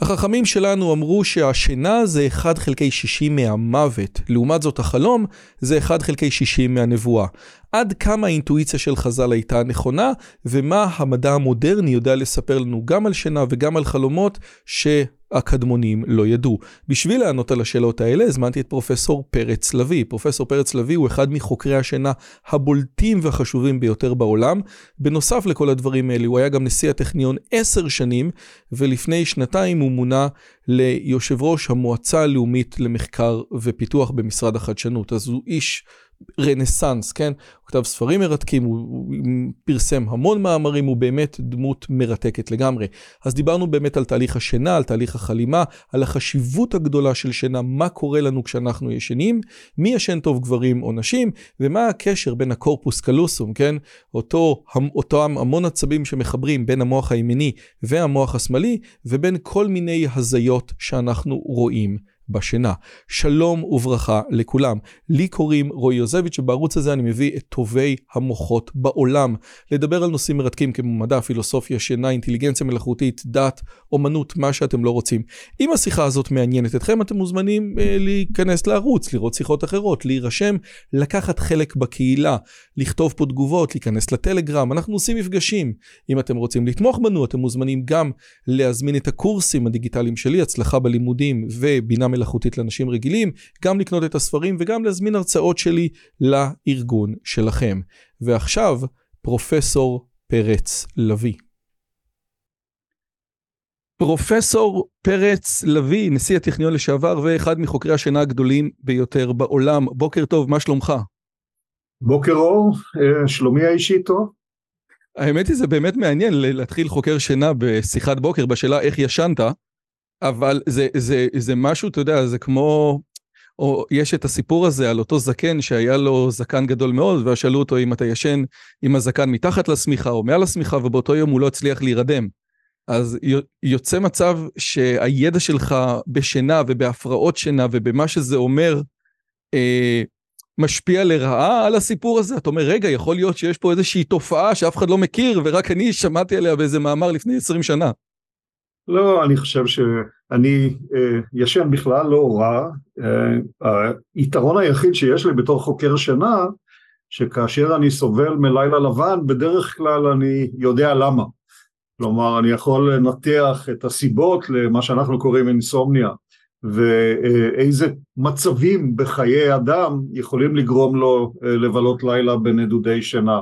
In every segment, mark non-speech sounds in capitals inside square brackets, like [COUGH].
החכמים שלנו אמרו שהשינה זה 1 חלקי 60 מהמוות, לעומת זאת החלום זה 1 חלקי 60 מהנבואה. עד כמה האינטואיציה של חז"ל הייתה נכונה, ומה המדע המודרני יודע לספר לנו גם על שינה וגם על חלומות שהקדמונים לא ידעו. בשביל לענות על השאלות האלה הזמנתי את פרופסור פרץ לביא. פרופסור פרץ לביא הוא אחד מחוקרי השינה הבולטים והחשובים ביותר בעולם. בנוסף לכל הדברים האלה הוא היה גם נשיא הטכניון עשר שנים, ולפני שנתיים הוא מונה ליושב ראש המועצה הלאומית למחקר ופיתוח במשרד החדשנות. אז הוא איש... רנסאנס, כן? הוא כתב ספרים מרתקים, הוא, הוא פרסם המון מאמרים, הוא באמת דמות מרתקת לגמרי. אז דיברנו באמת על תהליך השינה, על תהליך החלימה, על החשיבות הגדולה של שינה, מה קורה לנו כשאנחנו ישנים, מי ישן טוב גברים או נשים, ומה הקשר בין הקורפוס קלוסום, כן? אותו, אותם המון עצבים שמחברים בין המוח הימיני והמוח השמאלי, ובין כל מיני הזיות שאנחנו רואים. בשינה. שלום וברכה לכולם. לי קוראים רועי יוזביץ' ובערוץ הזה אני מביא את טובי המוחות בעולם. לדבר על נושאים מרתקים כמו מדע, פילוסופיה, שינה, אינטליגנציה מלאכותית, דת, אומנות, מה שאתם לא רוצים. אם השיחה הזאת מעניינת אתכם, אתם מוזמנים אה, להיכנס לערוץ, לראות שיחות אחרות, להירשם, לקחת חלק בקהילה, לכתוב פה תגובות, להיכנס לטלגרם. אנחנו עושים מפגשים. אם אתם רוצים לתמוך בנו, אתם מוזמנים גם להזמין את הקורסים הדיגיטליים שלי, הצלחה בלימודים ובינה מלאכותית לאנשים רגילים, גם לקנות את הספרים וגם להזמין הרצאות שלי לארגון שלכם. ועכשיו, פרופסור פרץ לביא. פרופסור פרץ לביא, נשיא הטכניון לשעבר ואחד מחוקרי השינה הגדולים ביותר בעולם. בוקר טוב, מה שלומך? בוקר אור, אה, שלומי האישי טוב. האמת היא זה באמת מעניין להתחיל חוקר שינה בשיחת בוקר בשאלה איך ישנת, אבל זה, זה, זה משהו, אתה יודע, זה כמו, או יש את הסיפור הזה על אותו זקן שהיה לו זקן גדול מאוד, ושאלו אותו אם אתה ישן עם הזקן מתחת לשמיכה או מעל השמיכה, ובאותו יום הוא לא הצליח להירדם. אז יוצא מצב שהידע שלך בשינה ובהפרעות שינה ובמה שזה אומר, אה, משפיע לרעה על הסיפור הזה? אתה אומר, רגע, יכול להיות שיש פה איזושהי תופעה שאף אחד לא מכיר ורק אני שמעתי עליה באיזה מאמר לפני 20 שנה. לא, אני חושב שאני אה, ישן בכלל לא רע. אה, היתרון היחיד שיש לי בתור חוקר שינה, שכאשר אני סובל מלילה לבן, בדרך כלל אני יודע למה. כלומר, אני יכול לנתח את הסיבות למה שאנחנו קוראים אינסומניה, ואיזה מצבים בחיי אדם יכולים לגרום לו אה, לבלות לילה בנדודי שינה.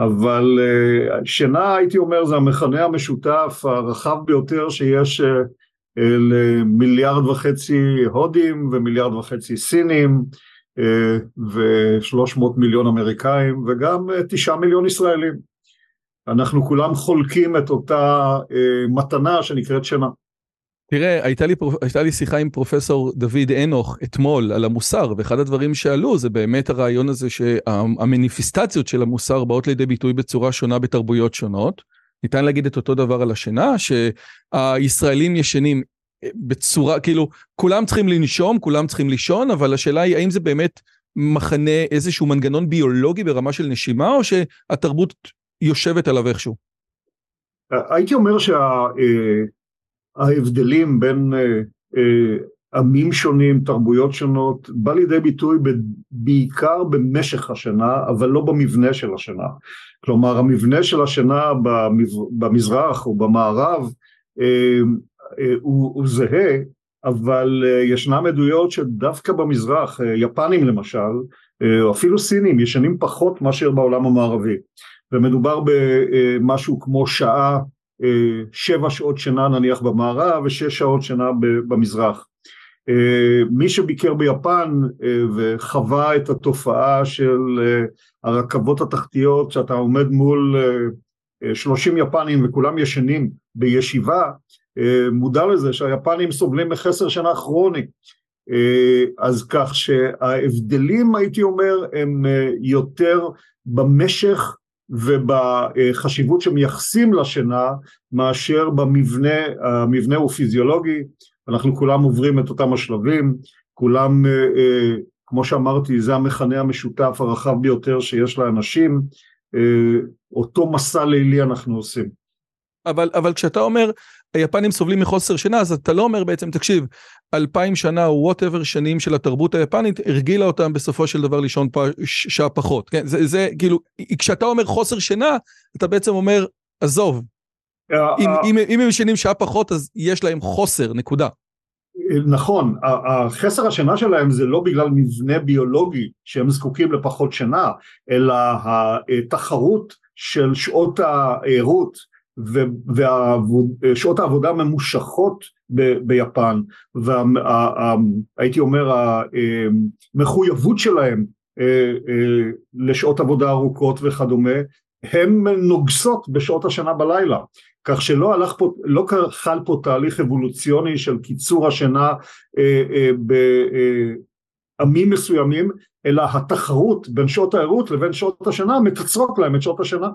אבל אה, שינה הייתי אומר זה המכנה המשותף הרחב ביותר שיש אה, למיליארד וחצי הודים ומיליארד וחצי סינים ושלוש מאות מיליון אמריקאים וגם תשעה מיליון ישראלים. אנחנו כולם חולקים את אותה מתנה שנקראת שינה. תראה, הייתה לי, הייתה לי שיחה עם פרופסור דוד אנוך אתמול על המוסר, ואחד הדברים שעלו זה באמת הרעיון הזה שהמניפיסטציות של המוסר באות לידי ביטוי בצורה שונה בתרבויות שונות. ניתן להגיד את אותו דבר על השינה, שהישראלים ישנים בצורה, כאילו, כולם צריכים לנשום, כולם צריכים לישון, אבל השאלה היא האם זה באמת מחנה איזשהו מנגנון ביולוגי ברמה של נשימה, או שהתרבות יושבת עליו איכשהו? הייתי אומר שה... ההבדלים בין אה, אה, עמים שונים, תרבויות שונות, בא לידי ביטוי בעיקר במשך השנה, אבל לא במבנה של השנה. כלומר, המבנה של השנה במזרח או במערב אה, הוא, הוא זהה, אבל ישנם עדויות שדווקא במזרח, יפנים למשל, או אפילו סינים, ישנים פחות מאשר בעולם המערבי. ומדובר במשהו כמו שעה שבע שעות שינה נניח במערב ושש שעות שינה במזרח. מי שביקר ביפן וחווה את התופעה של הרכבות התחתיות, שאתה עומד מול 30 יפנים וכולם ישנים בישיבה, מודע לזה שהיפנים סובלים מחסר שינה כרוני. אז כך שההבדלים הייתי אומר הם יותר במשך ובחשיבות שמייחסים לשינה מאשר במבנה, המבנה הוא פיזיולוגי, אנחנו כולם עוברים את אותם השלבים, כולם, כמו שאמרתי, זה המכנה המשותף הרחב ביותר שיש לאנשים, אותו מסע לילי אנחנו עושים. אבל, אבל כשאתה אומר היפנים סובלים מחוסר שינה, אז אתה לא אומר בעצם, תקשיב, אלפיים שנה או whatever שנים של התרבות היפנית, הרגילה אותם בסופו של דבר לישון פ... שעה פחות. כן, זה, זה כאילו, כשאתה אומר חוסר שינה, אתה בעצם אומר, עזוב, אם, אם, אם הם ישנים שעה פחות, אז יש להם חוסר, נקודה. נכון, החסר השינה שלהם זה לא בגלל מבנה ביולוגי שהם זקוקים לפחות שינה, אלא התחרות של שעות הערות ושעות העבודה ממושכות ב, ביפן, והייתי אומר המחויבות שלהם אה, אה, לשעות עבודה ארוכות וכדומה, הן נוגסות בשעות השנה בלילה, כך שלא הלך פה, לא חל פה תהליך אבולוציוני של קיצור השינה אה, בעמים מסוימים, אלא התחרות בין שעות הערות לבין שעות השנה מקצרות להם את שעות השנה.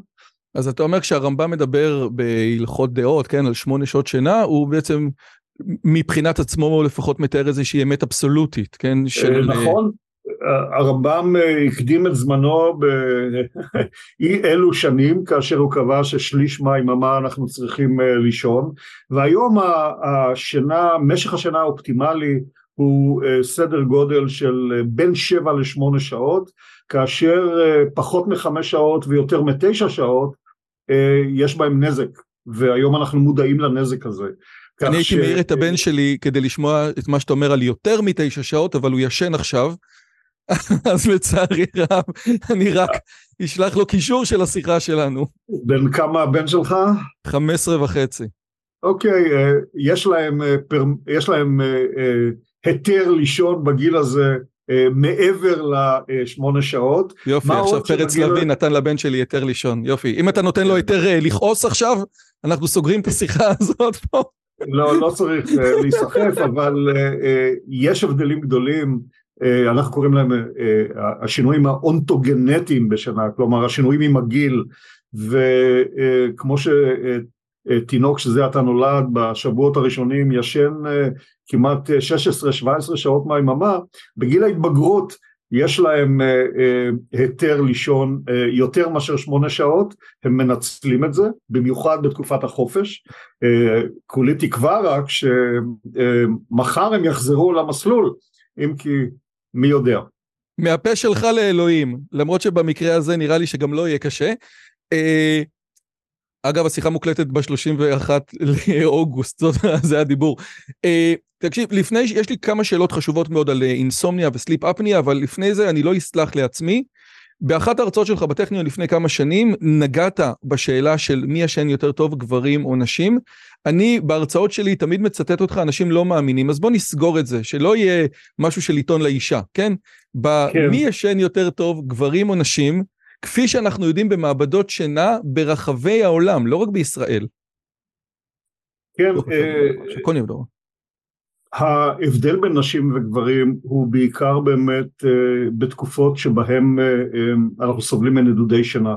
אז אתה אומר כשהרמב"ם מדבר בהלכות דעות, כן, על שמונה שעות שינה, הוא בעצם מבחינת עצמו לפחות מתאר איזושהי אמת אבסולוטית, כן? של... אה, נכון, הרמב"ם אה, הקדים את זמנו באי [LAUGHS] אלו שנים כאשר הוא קבע ששליש מהיממה אנחנו צריכים אה, לישון והיום השינה, משך השינה האופטימלי הוא סדר גודל של בין שבע לשמונה שעות כאשר פחות מחמש שעות ויותר מתשע שעות אה, יש בהם נזק, והיום אנחנו מודעים לנזק הזה. אני הייתי מעיר את הבן שלי כדי לשמוע את מה שאתה אומר על יותר מתשע שעות, אבל הוא ישן עכשיו, [LAUGHS] אז לצערי רב, אני רק אשלח לו קישור של השיחה שלנו. בן כמה הבן שלך? 15 וחצי. אוקיי, אה, יש להם, אה, יש להם היתר לישון בגיל הזה אה, מעבר לשמונה שעות. יופי, עכשיו פרץ לביא נתן לבן שלי היתר לישון, יופי. אם אתה נותן לו כן. היתר אה, לכעוס עכשיו, אנחנו סוגרים את השיחה [LAUGHS] הזאת פה. לא, לא צריך אה, להיסחף, אבל יש הבדלים גדולים, אנחנו קוראים להם השינויים האונטוגנטיים בשנה, כלומר השינויים עם הגיל, וכמו ש... תינוק שזה עתה נולד בשבועות הראשונים ישן אה, כמעט 16-17 אה, שעות מהיממה, בגיל ההתבגרות יש להם אה, היתר לישון יותר מאשר שמונה שעות, הם מנצלים את זה, במיוחד בתקופת החופש. כולי תקווה רק שמחר הם יחזרו למסלול, אם כי מי יודע. מהפה שלך לאלוהים, למרות שבמקרה הזה נראה לי שגם לא יהיה קשה. אגב, השיחה מוקלטת ב-31 לאוגוסט, זה הדיבור. Uh, תקשיב, לפני, יש לי כמה שאלות חשובות מאוד על אינסומניה וסליפ אפניה, אבל לפני זה אני לא אסלח לעצמי. באחת ההרצאות שלך בטכניון לפני כמה שנים, נגעת בשאלה של מי ישן יותר טוב, גברים או נשים. אני בהרצאות שלי תמיד מצטט אותך, אנשים לא מאמינים, אז בוא נסגור את זה, שלא יהיה משהו של עיתון לאישה, כן? כן. מי ישן יותר טוב, גברים או נשים? כפי שאנחנו יודעים במעבדות שינה ברחבי העולם, לא רק בישראל. כן. אה, ההבדל בין נשים וגברים הוא בעיקר באמת אה, בתקופות שבהם אה, אנחנו סובלים מנדודי שינה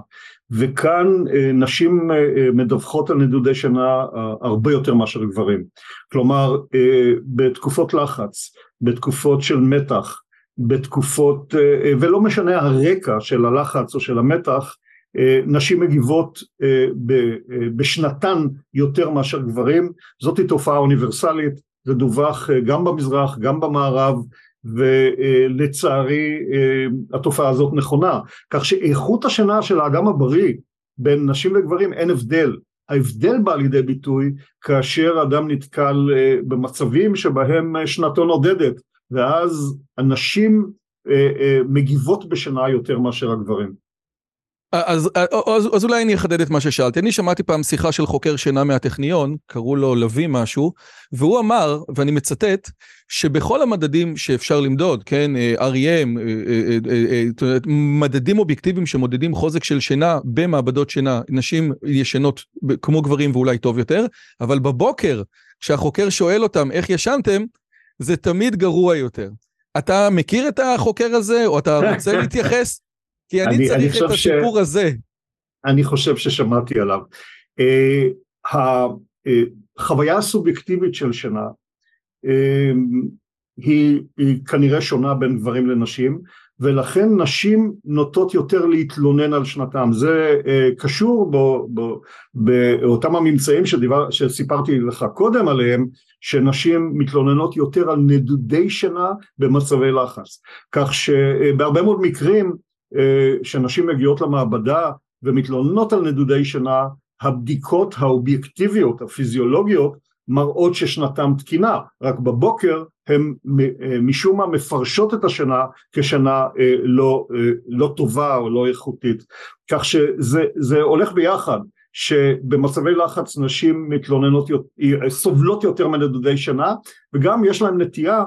וכאן נשים מדווחות על נדודי שינה הרבה יותר מאשר גברים כלומר בתקופות לחץ, בתקופות של מתח, בתקופות, אה, ולא משנה הרקע של הלחץ או של המתח, אה, נשים מגיבות אה, בשנתן יותר מאשר גברים, זאת תופעה אוניברסלית, זה דווח גם במזרח, גם במערב, ולצערי התופעה הזאת נכונה, כך שאיכות השינה של האדם הבריא בין נשים וגברים אין הבדל, ההבדל בא לידי ביטוי כאשר אדם נתקל במצבים שבהם שנתו נודדת ואז הנשים אה, אה, מגיבות בשינה יותר מאשר הגברים. אז, אז, אז אולי אני אחדד את מה ששאלתי. אני שמעתי פעם שיחה של חוקר שינה מהטכניון, קראו לו לביא משהו, והוא אמר, ואני מצטט, שבכל המדדים שאפשר למדוד, כן, REM, מדדים אובייקטיביים שמודדים חוזק של שינה במעבדות שינה, נשים ישנות כמו גברים ואולי טוב יותר, אבל בבוקר, כשהחוקר שואל אותם איך ישנתם, זה תמיד גרוע יותר. אתה מכיר את החוקר הזה, או אתה רוצה להתייחס? כי אני, אני צריך אני את הסיפור ש... הזה. אני חושב ששמעתי עליו. Uh, החוויה הסובייקטיבית של שינה uh, היא, היא כנראה שונה בין גברים לנשים, ולכן נשים נוטות יותר להתלונן על שנתם. זה uh, קשור באותם הממצאים שדיבר, שסיפרתי לך קודם עליהם, שנשים מתלוננות יותר על נדודי שינה במצבי לחץ. כך שבהרבה מאוד מקרים אה, שנשים מגיעות למעבדה ומתלוננות על נדודי שינה, הבדיקות האובייקטיביות, הפיזיולוגיות, מראות ששנתם תקינה, רק בבוקר הן אה, משום מה מפרשות את השנה כשנה אה, לא, לא טובה או לא איכותית, כך שזה הולך ביחד, שבמצבי לחץ נשים מתלוננות, סובלות יותר מנדודי שינה וגם יש להן נטייה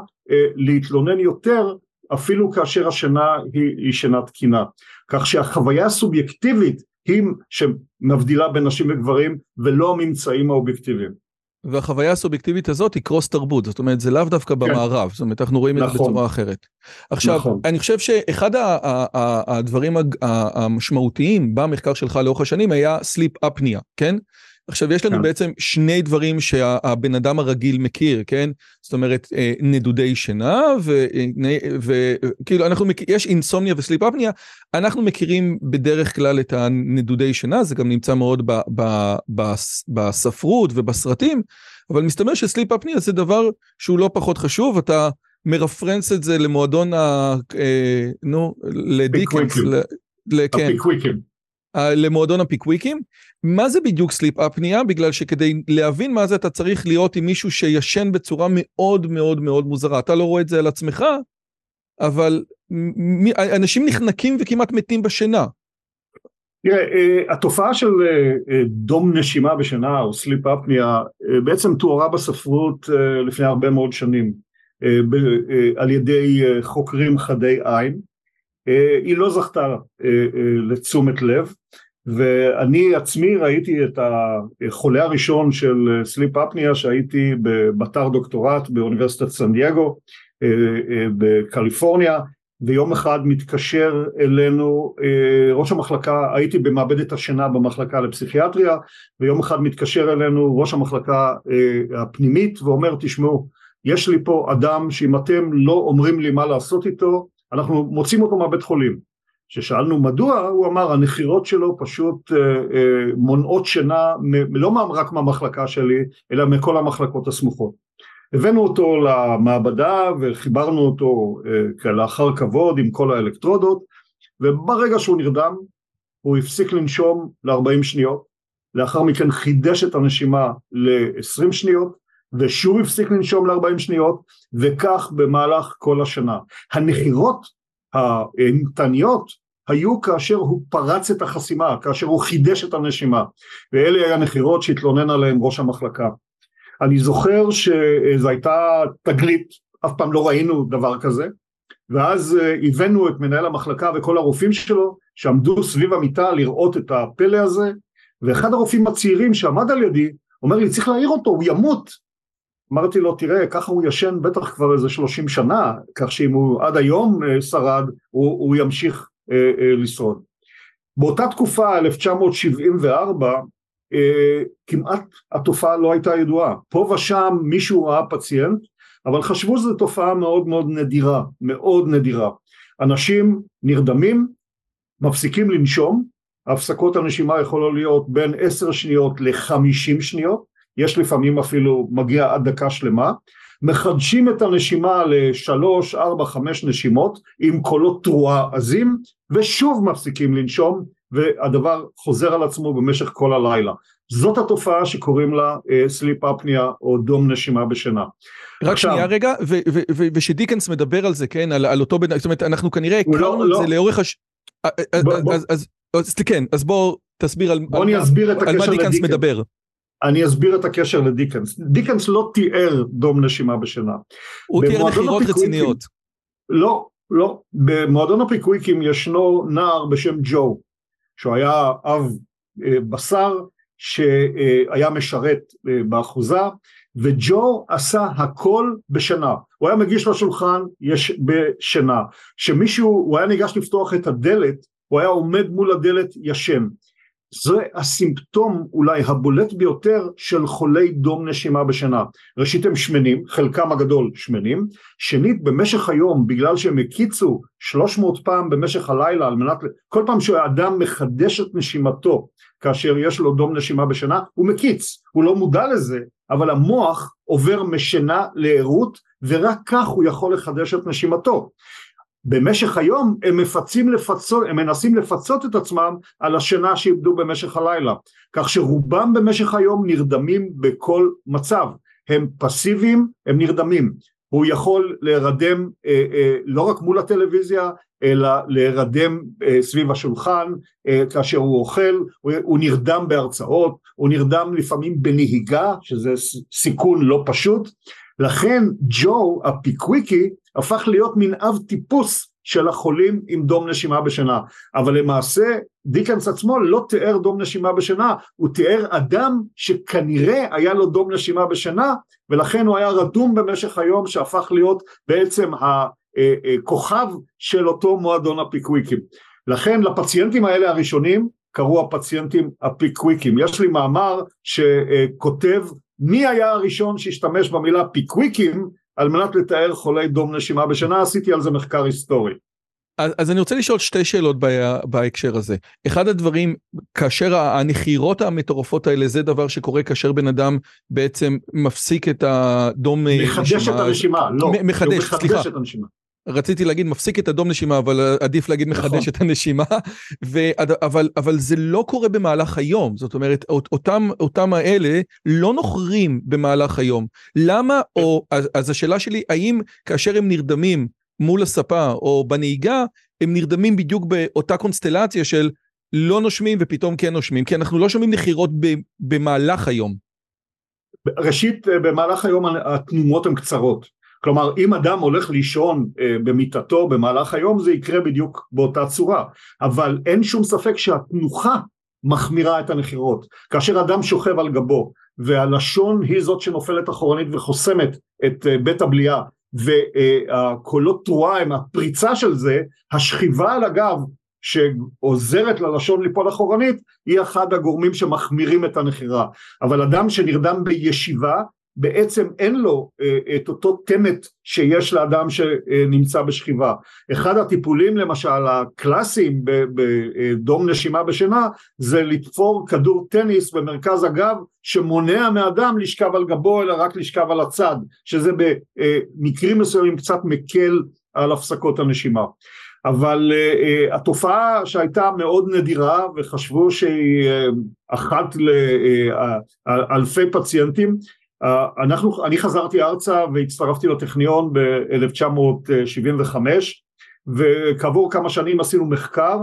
להתלונן יותר אפילו כאשר השינה היא, היא שינה תקינה. כך שהחוויה הסובייקטיבית היא שמבדילה בין נשים וגברים ולא הממצאים האובייקטיביים. והחוויה הסובייקטיבית הזאת היא קרוס תרבות, זאת אומרת זה לאו דווקא כן. במערב, זאת אומרת אנחנו רואים נכון. את זה נכון. בצורה אחרת. עכשיו, נכון. אני חושב שאחד הדברים המשמעותיים במחקר שלך לאורך השנים היה סליפ אפניה, כן? עכשיו יש לנו כן. בעצם שני דברים שהבן אדם הרגיל מכיר, כן? זאת אומרת אה, נדודי שינה וכאילו אנחנו מכיר, יש אינסומניה וסליפ אפניה, אנחנו מכירים בדרך כלל את הנדודי שינה, זה גם נמצא מאוד ב, ב, ב, בספרות ובסרטים, אבל מסתבר שסליפ אפניה זה דבר שהוא לא פחות חשוב, אתה מרפרנס את זה למועדון ה... אה, נו, לדיקנס. כן. הפיקוויקים. למועדון הפיקוויקים. מה זה בדיוק סליפ אפניה? בגלל שכדי להבין מה זה אתה צריך להיות עם מישהו שישן בצורה מאוד מאוד מאוד מוזרה. אתה לא רואה את זה על עצמך, אבל אנשים נחנקים וכמעט מתים בשינה. תראה, אה, התופעה של אה, אה, דום נשימה בשינה או סליפ אפניה בעצם תוארה בספרות לפני הרבה מאוד שנים על ידי חוקרים חדי עין. היא לא זכתה לתשומת לב ואני עצמי ראיתי את החולה הראשון של סליפ אפניה שהייתי בתר דוקטורט באוניברסיטת סן דייגו אה, אה, בקליפורניה ויום אחד מתקשר אלינו אה, ראש המחלקה, הייתי במעבדת השינה במחלקה לפסיכיאטריה ויום אחד מתקשר אלינו ראש המחלקה הפנימית ואומר תשמעו יש לי פה אדם שאם אתם לא אומרים לי מה לעשות איתו אנחנו מוצאים אותו מהבית חולים כששאלנו מדוע, הוא אמר הנחירות שלו פשוט אה, אה, מונעות שינה לא רק מהמחלקה שלי, אלא מכל המחלקות הסמוכות. הבאנו אותו למעבדה וחיברנו אותו אה, כלאחר כבוד עם כל האלקטרודות, וברגע שהוא נרדם הוא הפסיק לנשום ל-40 שניות, לאחר מכן חידש את הנשימה ל-20 שניות, ושוב הפסיק לנשום ל-40 שניות, וכך במהלך כל השנה. הנחירות האימתניות היו כאשר הוא פרץ את החסימה, כאשר הוא חידש את הנשימה, ואלה היו הנחירות שהתלונן עליהן ראש המחלקה. אני זוכר שזו הייתה תגלית, אף פעם לא ראינו דבר כזה, ואז הבאנו את מנהל המחלקה וכל הרופאים שלו שעמדו סביב המיטה לראות את הפלא הזה, ואחד הרופאים הצעירים שעמד על ידי אומר לי צריך להעיר אותו, הוא ימות. אמרתי לו תראה ככה הוא ישן בטח כבר איזה שלושים שנה, כך שאם הוא עד היום אה, שרד הוא, הוא ימשיך אה, אה, לשרוד. באותה תקופה, 1974, אה, כמעט התופעה לא הייתה ידועה. פה ושם מישהו ראה פציינט, אבל חשבו שזו תופעה מאוד מאוד נדירה, מאוד נדירה. אנשים נרדמים, מפסיקים לנשום, הפסקות הנשימה יכולות להיות בין עשר שניות לחמישים שניות, יש לפעמים אפילו מגיע עד דקה שלמה, מחדשים את הנשימה לשלוש, ארבע, חמש נשימות עם קולות תרועה עזים ושוב מפסיקים לנשום והדבר חוזר על עצמו במשך כל הלילה. זאת התופעה שקוראים לה סליפ אה, אפניה או דום נשימה בשינה. רק עכשיו, שנייה רגע, ושדיקנס מדבר על זה, כן, על, על אותו בן, זאת אומרת, אנחנו כנראה לא- הכרנו לא, את זה לאורך הש... אה, אה, בוא, אז, בוא, אז... כן, אז בוא תסביר על, בוא אני אסביר את על מה דיקנס. מדבר. אני אסביר את הקשר לדיקנס. דיקנס לא תיאר דום נשימה בשינה. הוא תיאר נחירות רציניות. לא, לא. במועדון הפיקוויקים ישנו נער בשם ג'ו, שהוא היה אב אה, בשר שהיה משרת אה, באחוזה, וג'ו עשה הכל בשינה. הוא היה מגיש לשולחן יש בשינה. כשמישהו, הוא היה ניגש לפתוח את הדלת, הוא היה עומד מול הדלת ישן. זה הסימפטום אולי הבולט ביותר של חולי דום נשימה בשינה. ראשית הם שמנים, חלקם הגדול שמנים, שנית במשך היום בגלל שהם הקיצו 300 פעם במשך הלילה על מנת, כל פעם שהאדם מחדש את נשימתו כאשר יש לו דום נשימה בשינה הוא מקיץ, הוא לא מודע לזה אבל המוח עובר משינה לערות ורק כך הוא יכול לחדש את נשימתו. במשך היום הם מפצים לפצות, הם מנסים לפצות את עצמם על השינה שאיבדו במשך הלילה, כך שרובם במשך היום נרדמים בכל מצב, הם פסיביים, הם נרדמים, הוא יכול להירדם אה, אה, לא רק מול הטלוויזיה, אלא להירדם אה, סביב השולחן אה, כאשר הוא אוכל, הוא, הוא נרדם בהרצאות, הוא נרדם לפעמים בנהיגה, שזה סיכון לא פשוט, לכן ג'ו הפיקוויקי הפך להיות מין אב טיפוס של החולים עם דום נשימה בשינה, אבל למעשה דיקנס עצמו לא תיאר דום נשימה בשינה, הוא תיאר אדם שכנראה היה לו דום נשימה בשינה ולכן הוא היה רדום במשך היום שהפך להיות בעצם הכוכב של אותו מועדון הפיקוויקים. לכן לפציינטים האלה הראשונים קראו הפציינטים הפיקוויקים. יש לי מאמר שכותב מי היה הראשון שהשתמש במילה פיקוויקים על מנת לתאר חולי דום נשימה בשינה, עשיתי על זה מחקר היסטורי. אז, אז אני רוצה לשאול שתי שאלות בה, בהקשר הזה. אחד הדברים, כאשר הנחירות המטורפות האלה, זה דבר שקורה כאשר בן אדם בעצם מפסיק את הדום מחדש נשימה. את הנשימה, לא. מחדש, סליחה. מחדש את הנשימה. רציתי להגיד מפסיק את הדום נשימה, אבל עדיף להגיד מחדש נכון. את הנשימה, [LAUGHS] ו, אבל, אבל זה לא קורה במהלך היום, זאת אומרת, אות- אותם, אותם האלה לא נוחרים במהלך היום. למה, או, אז, אז השאלה שלי, האם כאשר הם נרדמים מול הספה או בנהיגה, הם נרדמים בדיוק באותה קונסטלציה של לא נושמים ופתאום כן נושמים, כי אנחנו לא שומעים נחירות ב, במהלך היום. ראשית, במהלך היום התנומות הן קצרות. כלומר, אם אדם הולך לישון אה, במיטתו במהלך היום, זה יקרה בדיוק באותה צורה. אבל אין שום ספק שהתנוחה מחמירה את הנחירות. כאשר אדם שוכב על גבו, והלשון היא זאת שנופלת אחורנית וחוסמת את אה, בית הבליעה, והקולות תרועה הם הפריצה של זה, השכיבה על הגב שעוזרת ללשון ליפול אחורנית, היא אחד הגורמים שמחמירים את הנחירה. אבל אדם שנרדם בישיבה, בעצם אין לו אה, את אותו תמת שיש לאדם שנמצא בשכיבה. אחד הטיפולים למשל הקלאסיים בדום נשימה בשינה זה לתפור כדור טניס במרכז הגב שמונע מאדם לשכב על גבו אלא רק לשכב על הצד, שזה במקרים מסוימים קצת מקל על הפסקות הנשימה. אבל uh, התופעה שהייתה מאוד נדירה וחשבו שהיא uh, אחת לאלפי פציינטים, אנחנו, אני חזרתי ארצה והצטרפתי לטכניון ב-1975 וכעבור כמה שנים עשינו מחקר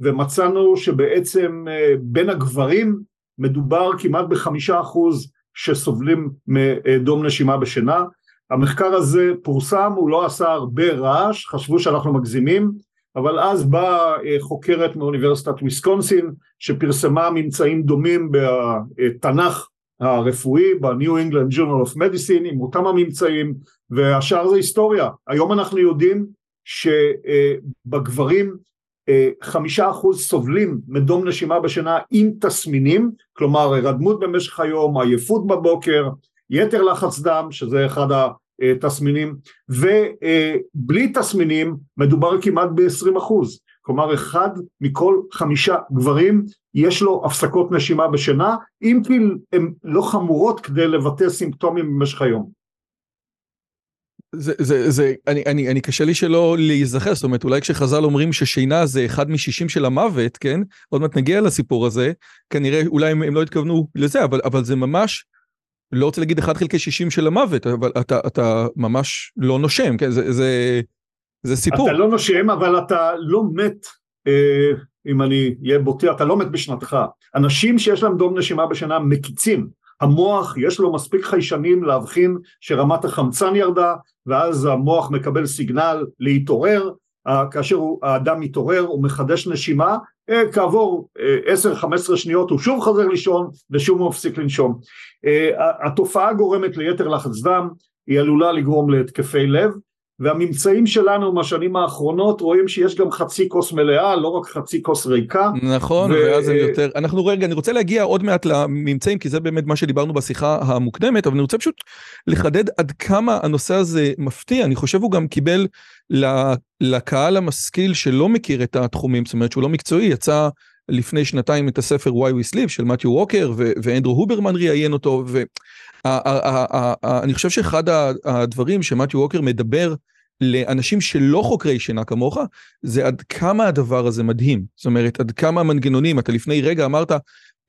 ומצאנו שבעצם uh, בין הגברים מדובר כמעט בחמישה אחוז שסובלים מדום נשימה בשינה. המחקר הזה פורסם, הוא לא עשה הרבה רעש, חשבו שאנחנו מגזימים, אבל אז באה חוקרת מאוניברסיטת וויסקונסין שפרסמה ממצאים דומים בתנ"ך הרפואי, ב-New England Journal of Medicine עם אותם הממצאים, והשאר זה היסטוריה. היום אנחנו יודעים שבגברים חמישה אחוז סובלים מדום נשימה בשינה עם תסמינים, כלומר הרדמות במשך היום, עייפות בבוקר, יתר לחץ דם, שזה אחד התסמינים, ובלי תסמינים מדובר כמעט ב-20 אחוז, כלומר אחד מכל חמישה גברים יש לו הפסקות נשימה בשינה, אם כי הן לא חמורות כדי לבטא סימפטומים במשך היום. זה, זה, זה, אני, אני, אני קשה לי שלא להיזכר, זאת אומרת, אולי כשחז"ל אומרים ששינה זה אחד משישים של המוות, כן? עוד מעט נגיע לסיפור הזה, כנראה אולי הם, הם לא התכוונו לזה, אבל, אבל זה ממש, לא רוצה להגיד אחד חלקי שישים של המוות, אבל אתה, אתה ממש לא נושם, כן? זה, זה, זה סיפור. אתה לא נושם, אבל אתה לא מת אה, אם אני אהיה בוטה, אתה לא מת בשנתך. אנשים שיש להם דום נשימה בשינה מקיצים. המוח יש לו מספיק חיישנים להבחין שרמת החמצן ירדה, ואז המוח מקבל סיגנל להתעורר, כאשר האדם מתעורר הוא מחדש נשימה, אה, כעבור 10-15 אה, שניות הוא שוב חוזר לישון ושוב הוא מפסיק לנשום. אה, התופעה גורמת ליתר לחץ דם, היא עלולה לגרום להתקפי לב, והממצאים שלנו מהשנים האחרונות רואים שיש גם חצי כוס מלאה, לא רק חצי כוס ריקה. נכון, ו... ואז זה יותר... אנחנו רגע, אני רוצה להגיע עוד מעט לממצאים, כי זה באמת מה שדיברנו בשיחה המוקדמת, אבל אני רוצה פשוט לחדד עד כמה הנושא הזה מפתיע. אני חושב הוא גם קיבל לקהל המשכיל שלא מכיר את התחומים, זאת אומרת שהוא לא מקצועי, יצא לפני שנתיים את הספר Why We Sleep של מתיו ווקר, ואנדרו הוברמן ראיין אותו, ואני חושב שאחד הדברים שמתיו ווקר מדבר לאנשים שלא חוקרי שינה כמוך, זה עד כמה הדבר הזה מדהים. זאת אומרת, עד כמה המנגנונים, אתה לפני רגע אמרת,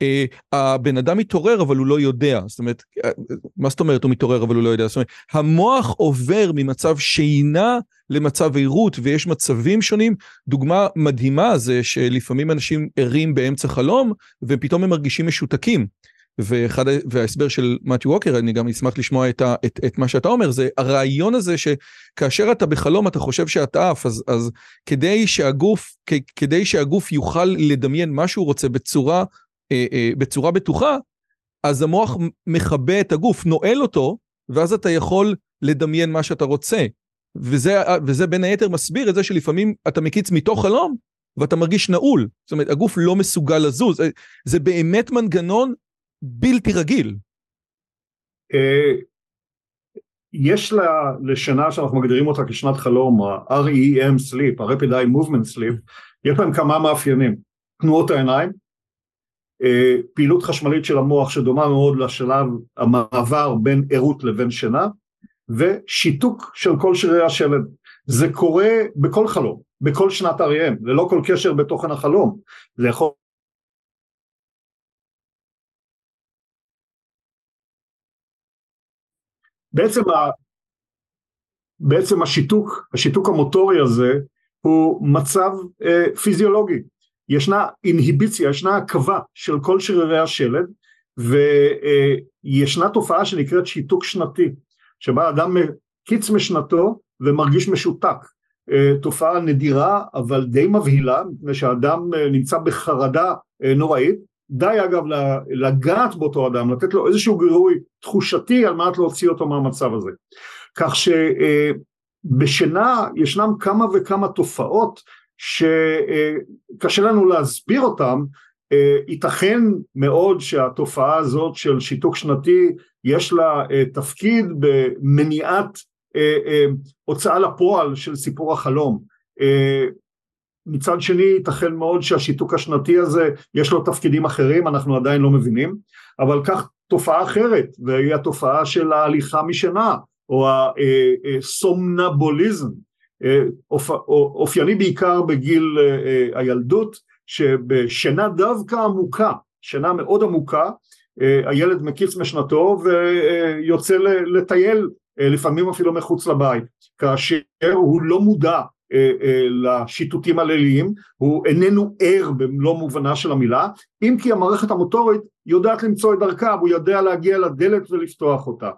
אה, הבן אדם מתעורר אבל הוא לא יודע, זאת אומרת, אה, מה זאת אומרת הוא מתעורר אבל הוא לא יודע? זאת אומרת, המוח עובר ממצב שינה למצב עירות ויש מצבים שונים. דוגמה מדהימה זה שלפעמים אנשים ערים באמצע חלום ופתאום הם מרגישים משותקים. ואחד, וההסבר של מתיו ווקר, אני גם אשמח לשמוע את, ה, את, את מה שאתה אומר, זה הרעיון הזה שכאשר אתה בחלום אתה חושב שאתה עף, אז, אז כדי, שהגוף, כ, כדי שהגוף יוכל לדמיין מה שהוא רוצה בצורה, אה, אה, בצורה בטוחה, אז המוח מכבה את הגוף, נועל אותו, ואז אתה יכול לדמיין מה שאתה רוצה. וזה, וזה בין היתר מסביר את זה שלפעמים אתה מקיץ מתוך חלום, ואתה מרגיש נעול. זאת אומרת, הגוף לא מסוגל לזוז. זה, זה באמת מנגנון בלתי רגיל. אה, יש לה, לשנה שאנחנו מגדירים אותה כשנת חלום, ה-REM Sleep, ה-Rapid Eye Movement Sleep, יש להם כמה מאפיינים, תנועות העיניים, אה, פעילות חשמלית של המוח שדומה מאוד לשלב המעבר בין ערות לבין שינה, ושיתוק של כל שרירי השלד. זה קורה בכל חלום, בכל שנת REM, ללא כל קשר בתוכן החלום. זה יכול בעצם, ה, בעצם השיתוק, השיתוק המוטורי הזה הוא מצב אה, פיזיולוגי. ישנה אינהיביציה, ישנה הקבה של כל שרירי השלד וישנה אה, תופעה שנקראת שיתוק שנתי, שבה אדם קיץ משנתו ומרגיש משותק. אה, תופעה נדירה אבל די מבהילה, מפני שהאדם אה, נמצא בחרדה נוראית, די אגב לגעת באותו אדם, לתת לו איזשהו גירוי תחושתי על מנת להוציא אותו מהמצב הזה. כך שבשינה ישנם כמה וכמה תופעות שקשה לנו להסביר אותן, ייתכן מאוד שהתופעה הזאת של שיתוק שנתי יש לה תפקיד במניעת הוצאה לפועל של סיפור החלום. מצד שני ייתכן מאוד שהשיתוק השנתי הזה יש לו תפקידים אחרים אנחנו עדיין לא מבינים אבל כך תופעה אחרת והיא התופעה של ההליכה משנה או הסומנבוליזם אה, אופייני בעיקר בגיל אה, הילדות שבשינה דווקא עמוקה שינה מאוד עמוקה אה, הילד מקיץ משנתו ויוצא לטייל לפעמים אפילו מחוץ לבית כאשר הוא לא מודע אה, אה, לשיטוטים הליליים, הוא איננו ער במלוא מובנה של המילה, אם כי המערכת המוטורית יודעת למצוא את דרכה, הוא יודע להגיע לדלת ולפתוח אותה.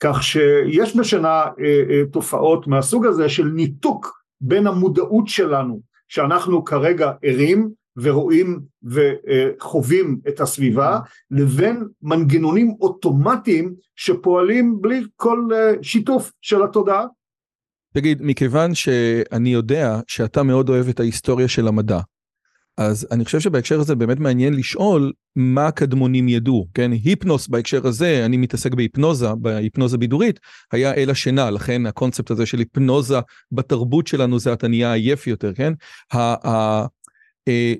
כך שיש בשינה אה, תופעות מהסוג הזה של ניתוק בין המודעות שלנו, שאנחנו כרגע ערים ורואים וחווים את הסביבה, לבין מנגנונים אוטומטיים שפועלים בלי כל שיתוף של התודעה. תגיד, מכיוון שאני יודע שאתה מאוד אוהב את ההיסטוריה של המדע, אז אני חושב שבהקשר הזה באמת מעניין לשאול מה הקדמונים ידעו, כן? היפנוס בהקשר הזה, אני מתעסק בהיפנוזה, בהיפנוזה בידורית, היה אל השינה, לכן הקונספט הזה של היפנוזה בתרבות שלנו זה אתה נהיה עייף יותר, כן? אה,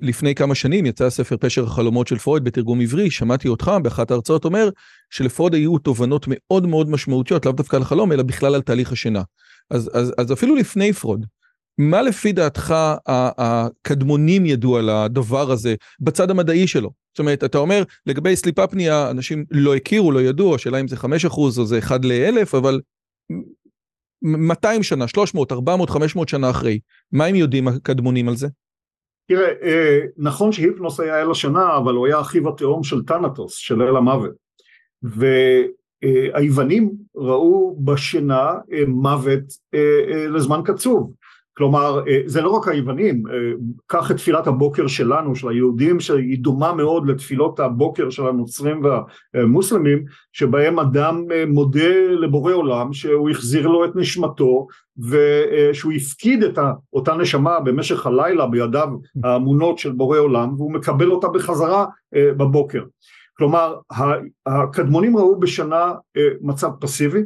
לפני כמה שנים יצא הספר פשר החלומות של פרויד בתרגום עברי, שמעתי אותך באחת ההרצאות אומר שלפרויד היו תובנות מאוד מאוד משמעותיות, לאו דווקא על החלום, אלא בכלל על תהליך השינה. אז, אז, אז אפילו לפני פרויד, מה לפי דעתך הקדמונים ידעו על הדבר הזה בצד המדעי שלו? זאת אומרת, אתה אומר, לגבי sleep apnea, אנשים לא הכירו, לא ידעו, השאלה אם זה 5% או זה 1 ל-1000, אבל 200 שנה, 300, 400, 500 שנה אחרי, מה הם יודעים הקדמונים על זה? תראה, נכון שהיפנוס היה אל השנה, אבל הוא היה אחיו התאום של טנטוס, של אל המוות. והיוונים ראו בשינה מוות לזמן קצוב. כלומר, זה לא רק היוונים, קח את תפילת הבוקר שלנו, של היהודים, שהיא דומה מאוד לתפילות הבוקר של הנוצרים והמוסלמים, שבהם אדם מודה לבורא עולם שהוא החזיר לו את נשמתו, ושהוא הפקיד את אותה נשמה במשך הלילה בידיו האמונות של בורא עולם, והוא מקבל אותה בחזרה בבוקר. כלומר, הקדמונים ראו בשנה מצב פסיבי,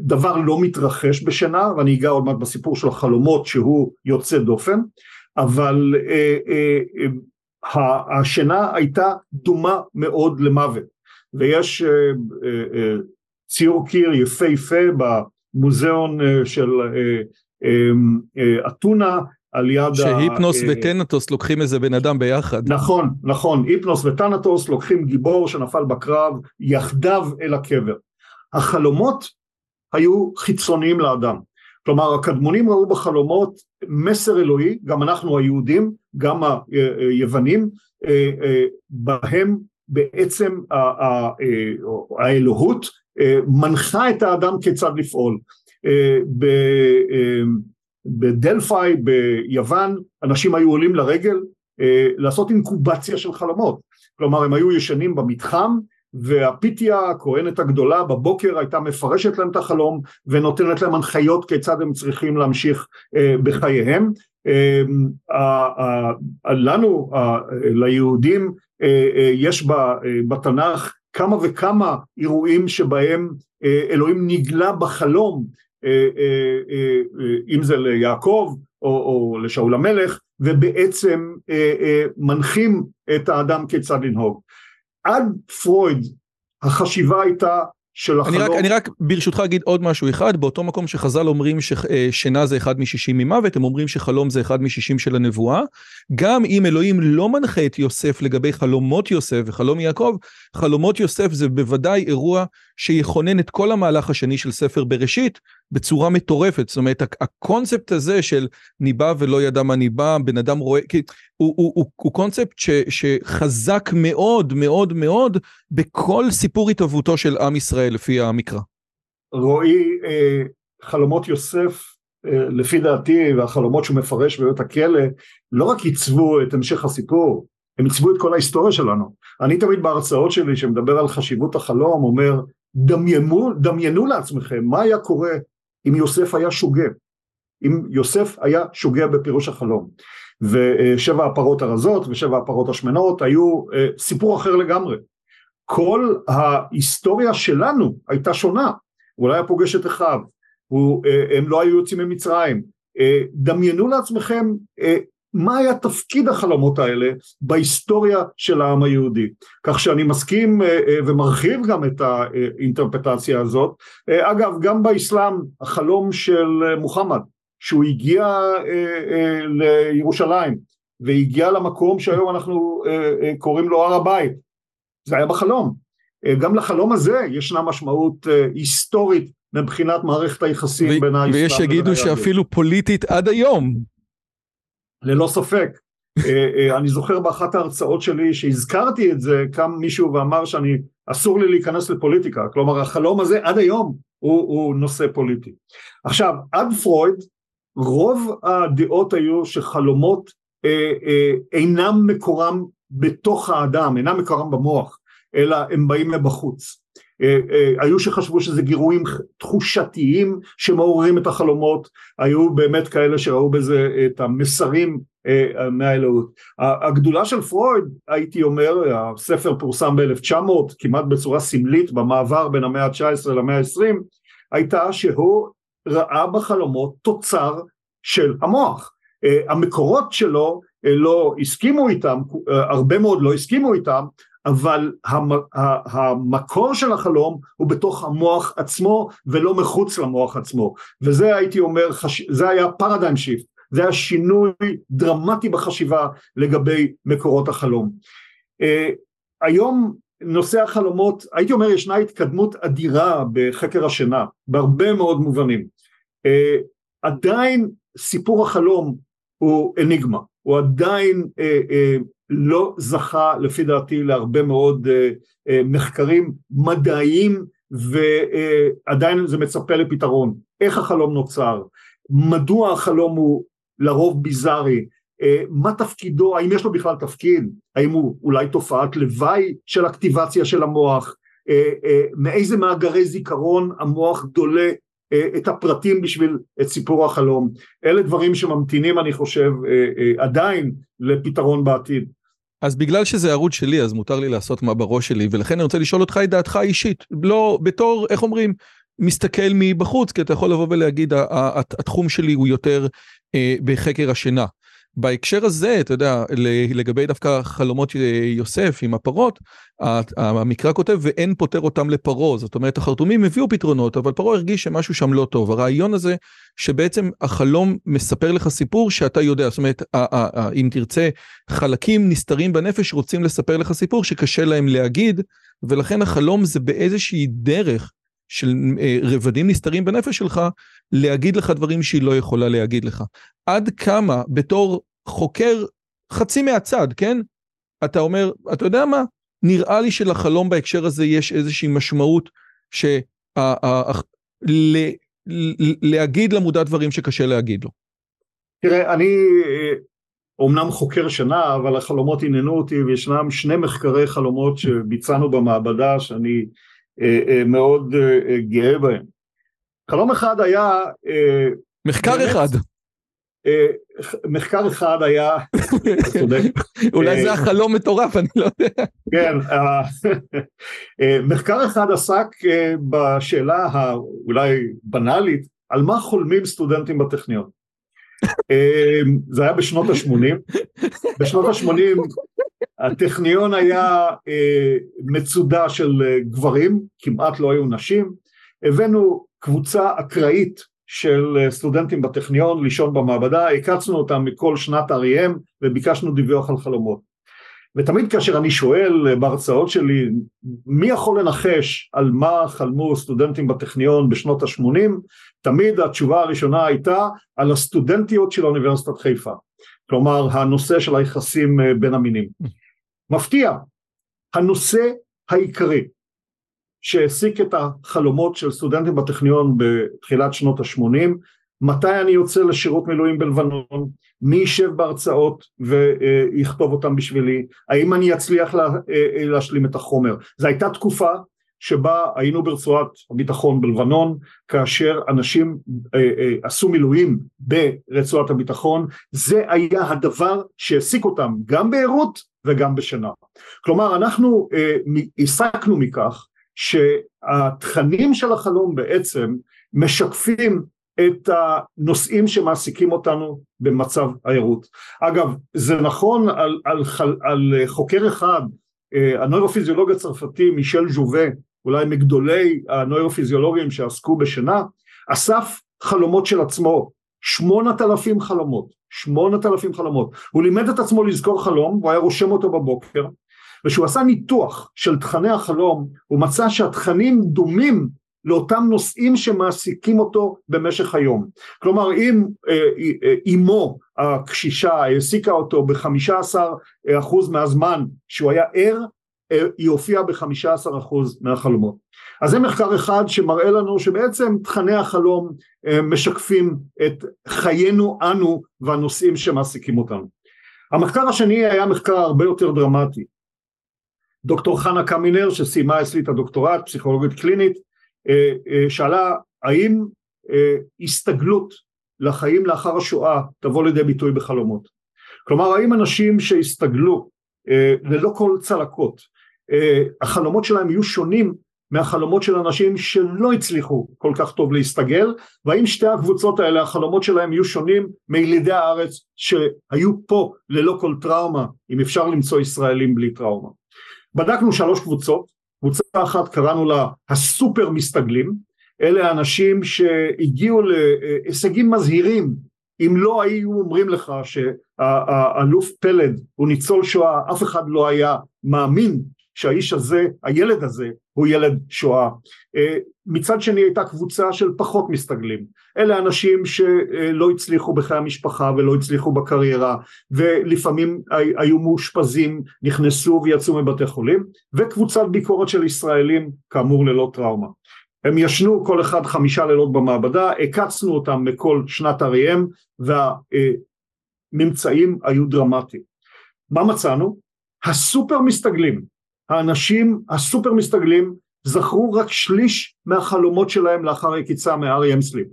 דבר לא מתרחש בשינה, ואני אגע עוד מעט בסיפור של החלומות שהוא יוצא דופן, אבל השינה הייתה דומה מאוד למוות, ויש ציור קיר יפהפה במוזיאון של אתונה על יד... שהיפנוס ה... וטנטוס לוקחים איזה בן אדם ביחד. נכון, נכון, היפנוס וטנטוס לוקחים גיבור שנפל בקרב יחדיו אל הקבר. החלומות היו חיצוניים לאדם. כלומר הקדמונים ראו בחלומות מסר אלוהי, גם אנחנו היהודים, גם היוונים, בהם בעצם האלוהות מנחה את האדם כיצד לפעול. בדלפאי ביוון אנשים היו עולים לרגל לעשות אינקובציה של חלומות, כלומר הם היו ישנים במתחם והפיתיה הכהנת הגדולה בבוקר הייתה מפרשת להם את החלום ונותנת להם הנחיות כיצד הם צריכים להמשיך בחייהם. לנו, ליהודים, יש בתנ"ך כמה וכמה אירועים שבהם אלוהים נגלה בחלום, אם זה ליעקב או, או לשאול המלך, ובעצם מנחים את האדם כיצד לנהוג. עד פרויד החשיבה הייתה של החלום. אני רק, אני רק ברשותך אגיד עוד משהו אחד, באותו מקום שחז"ל אומרים ששינה זה אחד משישים ממוות, הם אומרים שחלום זה אחד משישים של הנבואה. גם אם אלוהים לא מנחה את יוסף לגבי חלומות יוסף וחלום יעקב, חלומות יוסף זה בוודאי אירוע שיכונן את כל המהלך השני של ספר בראשית בצורה מטורפת. זאת אומרת, הקונספט הזה של ניבא ולא ידע מה ניבא, בן אדם רואה, כי הוא, הוא, הוא, הוא קונספט ש, שחזק מאוד מאוד מאוד בכל סיפור התהוותו של עם ישראל לפי המקרא. רועי, אה, חלומות יוסף, אה, לפי דעתי, והחלומות שהוא מפרש בבית הכלא, לא רק עיצבו את המשך הסיפור, הם עיצבו את כל ההיסטוריה שלנו. אני תמיד בהרצאות שלי, שמדבר על חשיבות החלום, אומר, דמיינו, דמיינו לעצמכם מה היה קורה אם יוסף היה שוגה, אם יוסף היה שוגה בפירוש החלום. ושבע הפרות הרזות ושבע הפרות השמנות היו אה, סיפור אחר לגמרי. כל ההיסטוריה שלנו הייתה שונה, הוא לא היה פוגש את אחיו, אה, הם לא היו יוצאים ממצרים. אה, דמיינו לעצמכם מה היה תפקיד החלומות האלה בהיסטוריה של העם היהודי. כך שאני מסכים ומרחיב גם את האינטרפטציה הזאת. אגב, גם באסלאם החלום של מוחמד שהוא הגיע אה, אה, לירושלים והגיע למקום שהיום אנחנו אה, אה, קוראים לו הר הבית, זה היה בחלום. אה, גם לחלום הזה ישנה משמעות אה, היסטורית מבחינת מערכת היחסים בין האסלאם ויש שיגידו שאפילו פוליטית עד היום. ללא ספק. אה, אה, אני זוכר באחת ההרצאות שלי שהזכרתי את זה, קם מישהו ואמר שאני, אסור לי להיכנס לפוליטיקה, כלומר החלום הזה עד היום הוא, הוא נושא פוליטי. עכשיו, עד פרויד רוב הדעות היו שחלומות אה, אה, אינם מקורם בתוך האדם, אינם מקורם במוח, אלא הם באים מבחוץ. אה, אה, היו שחשבו שזה גירויים תחושתיים שמעוררים את החלומות, היו באמת כאלה שראו בזה את המסרים אה, מהאלוהות. הגדולה של פרויד, הייתי אומר, הספר פורסם ב-1900, כמעט בצורה סמלית במעבר בין המאה ה-19 למאה ה-20, הייתה שהוא ראה בחלומות תוצר של המוח. המקורות שלו לא הסכימו איתם, הרבה מאוד לא הסכימו איתם, אבל המ, המקור של החלום הוא בתוך המוח עצמו ולא מחוץ למוח עצמו. וזה הייתי אומר. זה היה פרדיים שיפט, זה היה שינוי דרמטי בחשיבה לגבי מקורות החלום. Uh, היום נושא החלומות, הייתי אומר ישנה התקדמות אדירה בחקר השינה, בהרבה מאוד מובנים. Uh, עדיין סיפור החלום הוא אניגמה, הוא עדיין אה, אה, לא זכה לפי דעתי להרבה מאוד אה, אה, מחקרים מדעיים ועדיין זה מצפה לפתרון. איך החלום נוצר? מדוע החלום הוא לרוב ביזארי? אה, מה תפקידו? האם יש לו בכלל תפקיד? האם הוא אולי תופעת לוואי של אקטיבציה של המוח? אה, אה, מאיזה מאגרי זיכרון המוח דולה את הפרטים בשביל את סיפור החלום. אלה דברים שממתינים אני חושב עדיין לפתרון בעתיד. אז בגלל שזה ערוץ שלי אז מותר לי לעשות מה בראש שלי ולכן אני רוצה לשאול אותך את דעתך האישית לא בתור איך אומרים מסתכל מבחוץ כי אתה יכול לבוא ולהגיד התחום שלי הוא יותר אה, בחקר השינה. בהקשר הזה, אתה יודע, לגבי דווקא חלומות יוסף עם הפרות, המקרא כותב ואין פותר אותם לפרעה, זאת אומרת החרטומים הביאו פתרונות, אבל פרעה הרגיש שמשהו שם לא טוב. הרעיון הזה שבעצם החלום מספר לך סיפור שאתה יודע, זאת אומרת, אם תרצה, חלקים נסתרים בנפש רוצים לספר לך סיפור שקשה להם להגיד, ולכן החלום זה באיזושהי דרך של אה, רבדים נסתרים בנפש שלך, להגיד לך דברים שהיא לא יכולה להגיד לך. עד כמה בתור חוקר חצי מהצד, כן? אתה אומר, אתה יודע מה? נראה לי שלחלום בהקשר הזה יש איזושהי משמעות ש... להגיד למודע דברים שקשה להגיד לו. תראה, אני אומנם חוקר שנה, אבל החלומות עניינו אותי, וישנם שני מחקרי חלומות שביצענו במעבדה, שאני אה, אה, מאוד אה, גאה בהם. חלום אחד היה... מחקר באמת, אחד. מחקר אחד היה, אולי זה החלום מטורף, אני לא יודע. כן, [LAUGHS] מחקר אחד עסק בשאלה האולי בנאלית, על מה חולמים סטודנטים בטכניון. זה היה בשנות ה-80, בשנות ה-80 הטכניון היה אה, מצודה של אה, גברים, כמעט לא היו נשים, הבאנו קבוצה אקראית של אה, סטודנטים בטכניון לישון במעבדה, הקצנו אותם מכל שנת REM וביקשנו דיווח על חלומות. ותמיד כאשר אני שואל בהרצאות שלי מי יכול לנחש על מה חלמו סטודנטים בטכניון בשנות ה-80, תמיד התשובה הראשונה הייתה על הסטודנטיות של אוניברסיטת חיפה. כלומר הנושא של היחסים בין המינים. מפתיע, הנושא העיקרי שהעסיק את החלומות של סטודנטים בטכניון בתחילת שנות ה-80, מתי אני יוצא לשירות מילואים בלבנון, מי יישב בהרצאות ויכתוב אותם בשבילי, האם אני אצליח לה, להשלים את החומר. זו הייתה תקופה שבה היינו ברצועת הביטחון בלבנון, כאשר אנשים אה, אה, עשו מילואים ברצועת הביטחון, זה היה הדבר שהעסיק אותם גם בערות וגם בשינה. כלומר אנחנו אה, הסקנו מכך שהתכנים של החלום בעצם משקפים את הנושאים שמעסיקים אותנו במצב הערות. אגב זה נכון על, על, על, חוקר אחד הנוירופיזיולוג הצרפתי מישל ז'ובה אולי מגדולי הנוירופיזיולוגים שעסקו בשינה אסף חלומות של עצמו שמונת אלפים חלומות שמונת אלפים חלומות הוא לימד את עצמו לזכור חלום הוא היה רושם אותו בבוקר וכשהוא עשה ניתוח של תכני החלום הוא מצא שהתכנים דומים לאותם נושאים שמעסיקים אותו במשך היום. כלומר אם אימו אה, אה, הקשישה העסיקה אותו בחמישה עשר אחוז מהזמן שהוא היה ער, אה, היא הופיעה בחמישה עשר אחוז מהחלומות. אז זה מחקר אחד שמראה לנו שבעצם תכני החלום משקפים את חיינו אנו והנושאים שמעסיקים אותנו. המחקר השני היה מחקר הרבה יותר דרמטי. דוקטור חנה קמינר שסיימה אצלי את הדוקטורט, פסיכולוגית קלינית, אה, אה, שאלה האם אה, הסתגלות לחיים לאחר השואה תבוא לידי ביטוי בחלומות. כלומר האם אנשים שהסתגלו ללא כל צלקות, החלומות שלהם יהיו שונים מהחלומות של אנשים שלא הצליחו כל כך טוב להסתגל, והאם שתי הקבוצות האלה החלומות שלהם יהיו שונים מילידי הארץ שהיו פה ללא כל טראומה, אם אפשר למצוא ישראלים בלי טראומה. בדקנו שלוש קבוצות, קבוצה אחת קראנו לה הסופר מסתגלים, אלה האנשים שהגיעו להישגים מזהירים, אם לא היו אומרים לך שהאלוף פלד הוא ניצול שואה, אף אחד לא היה מאמין שהאיש הזה, הילד הזה, הוא ילד שואה. אה, מצד שני הייתה קבוצה של פחות מסתגלים, אלה אנשים שלא הצליחו בחיי המשפחה ולא הצליחו בקריירה ולפעמים היו מאושפזים, נכנסו ויצאו מבתי חולים, וקבוצת ביקורת של ישראלים כאמור ללא טראומה. הם ישנו כל אחד חמישה לילות במעבדה, הקצנו אותם מכל שנת אריהם והממצאים היו דרמטיים. מה מצאנו? הסופר מסתגלים, האנשים הסופר מסתגלים זכרו רק שליש מהחלומות שלהם לאחר היקיצה מ-REM סליפ.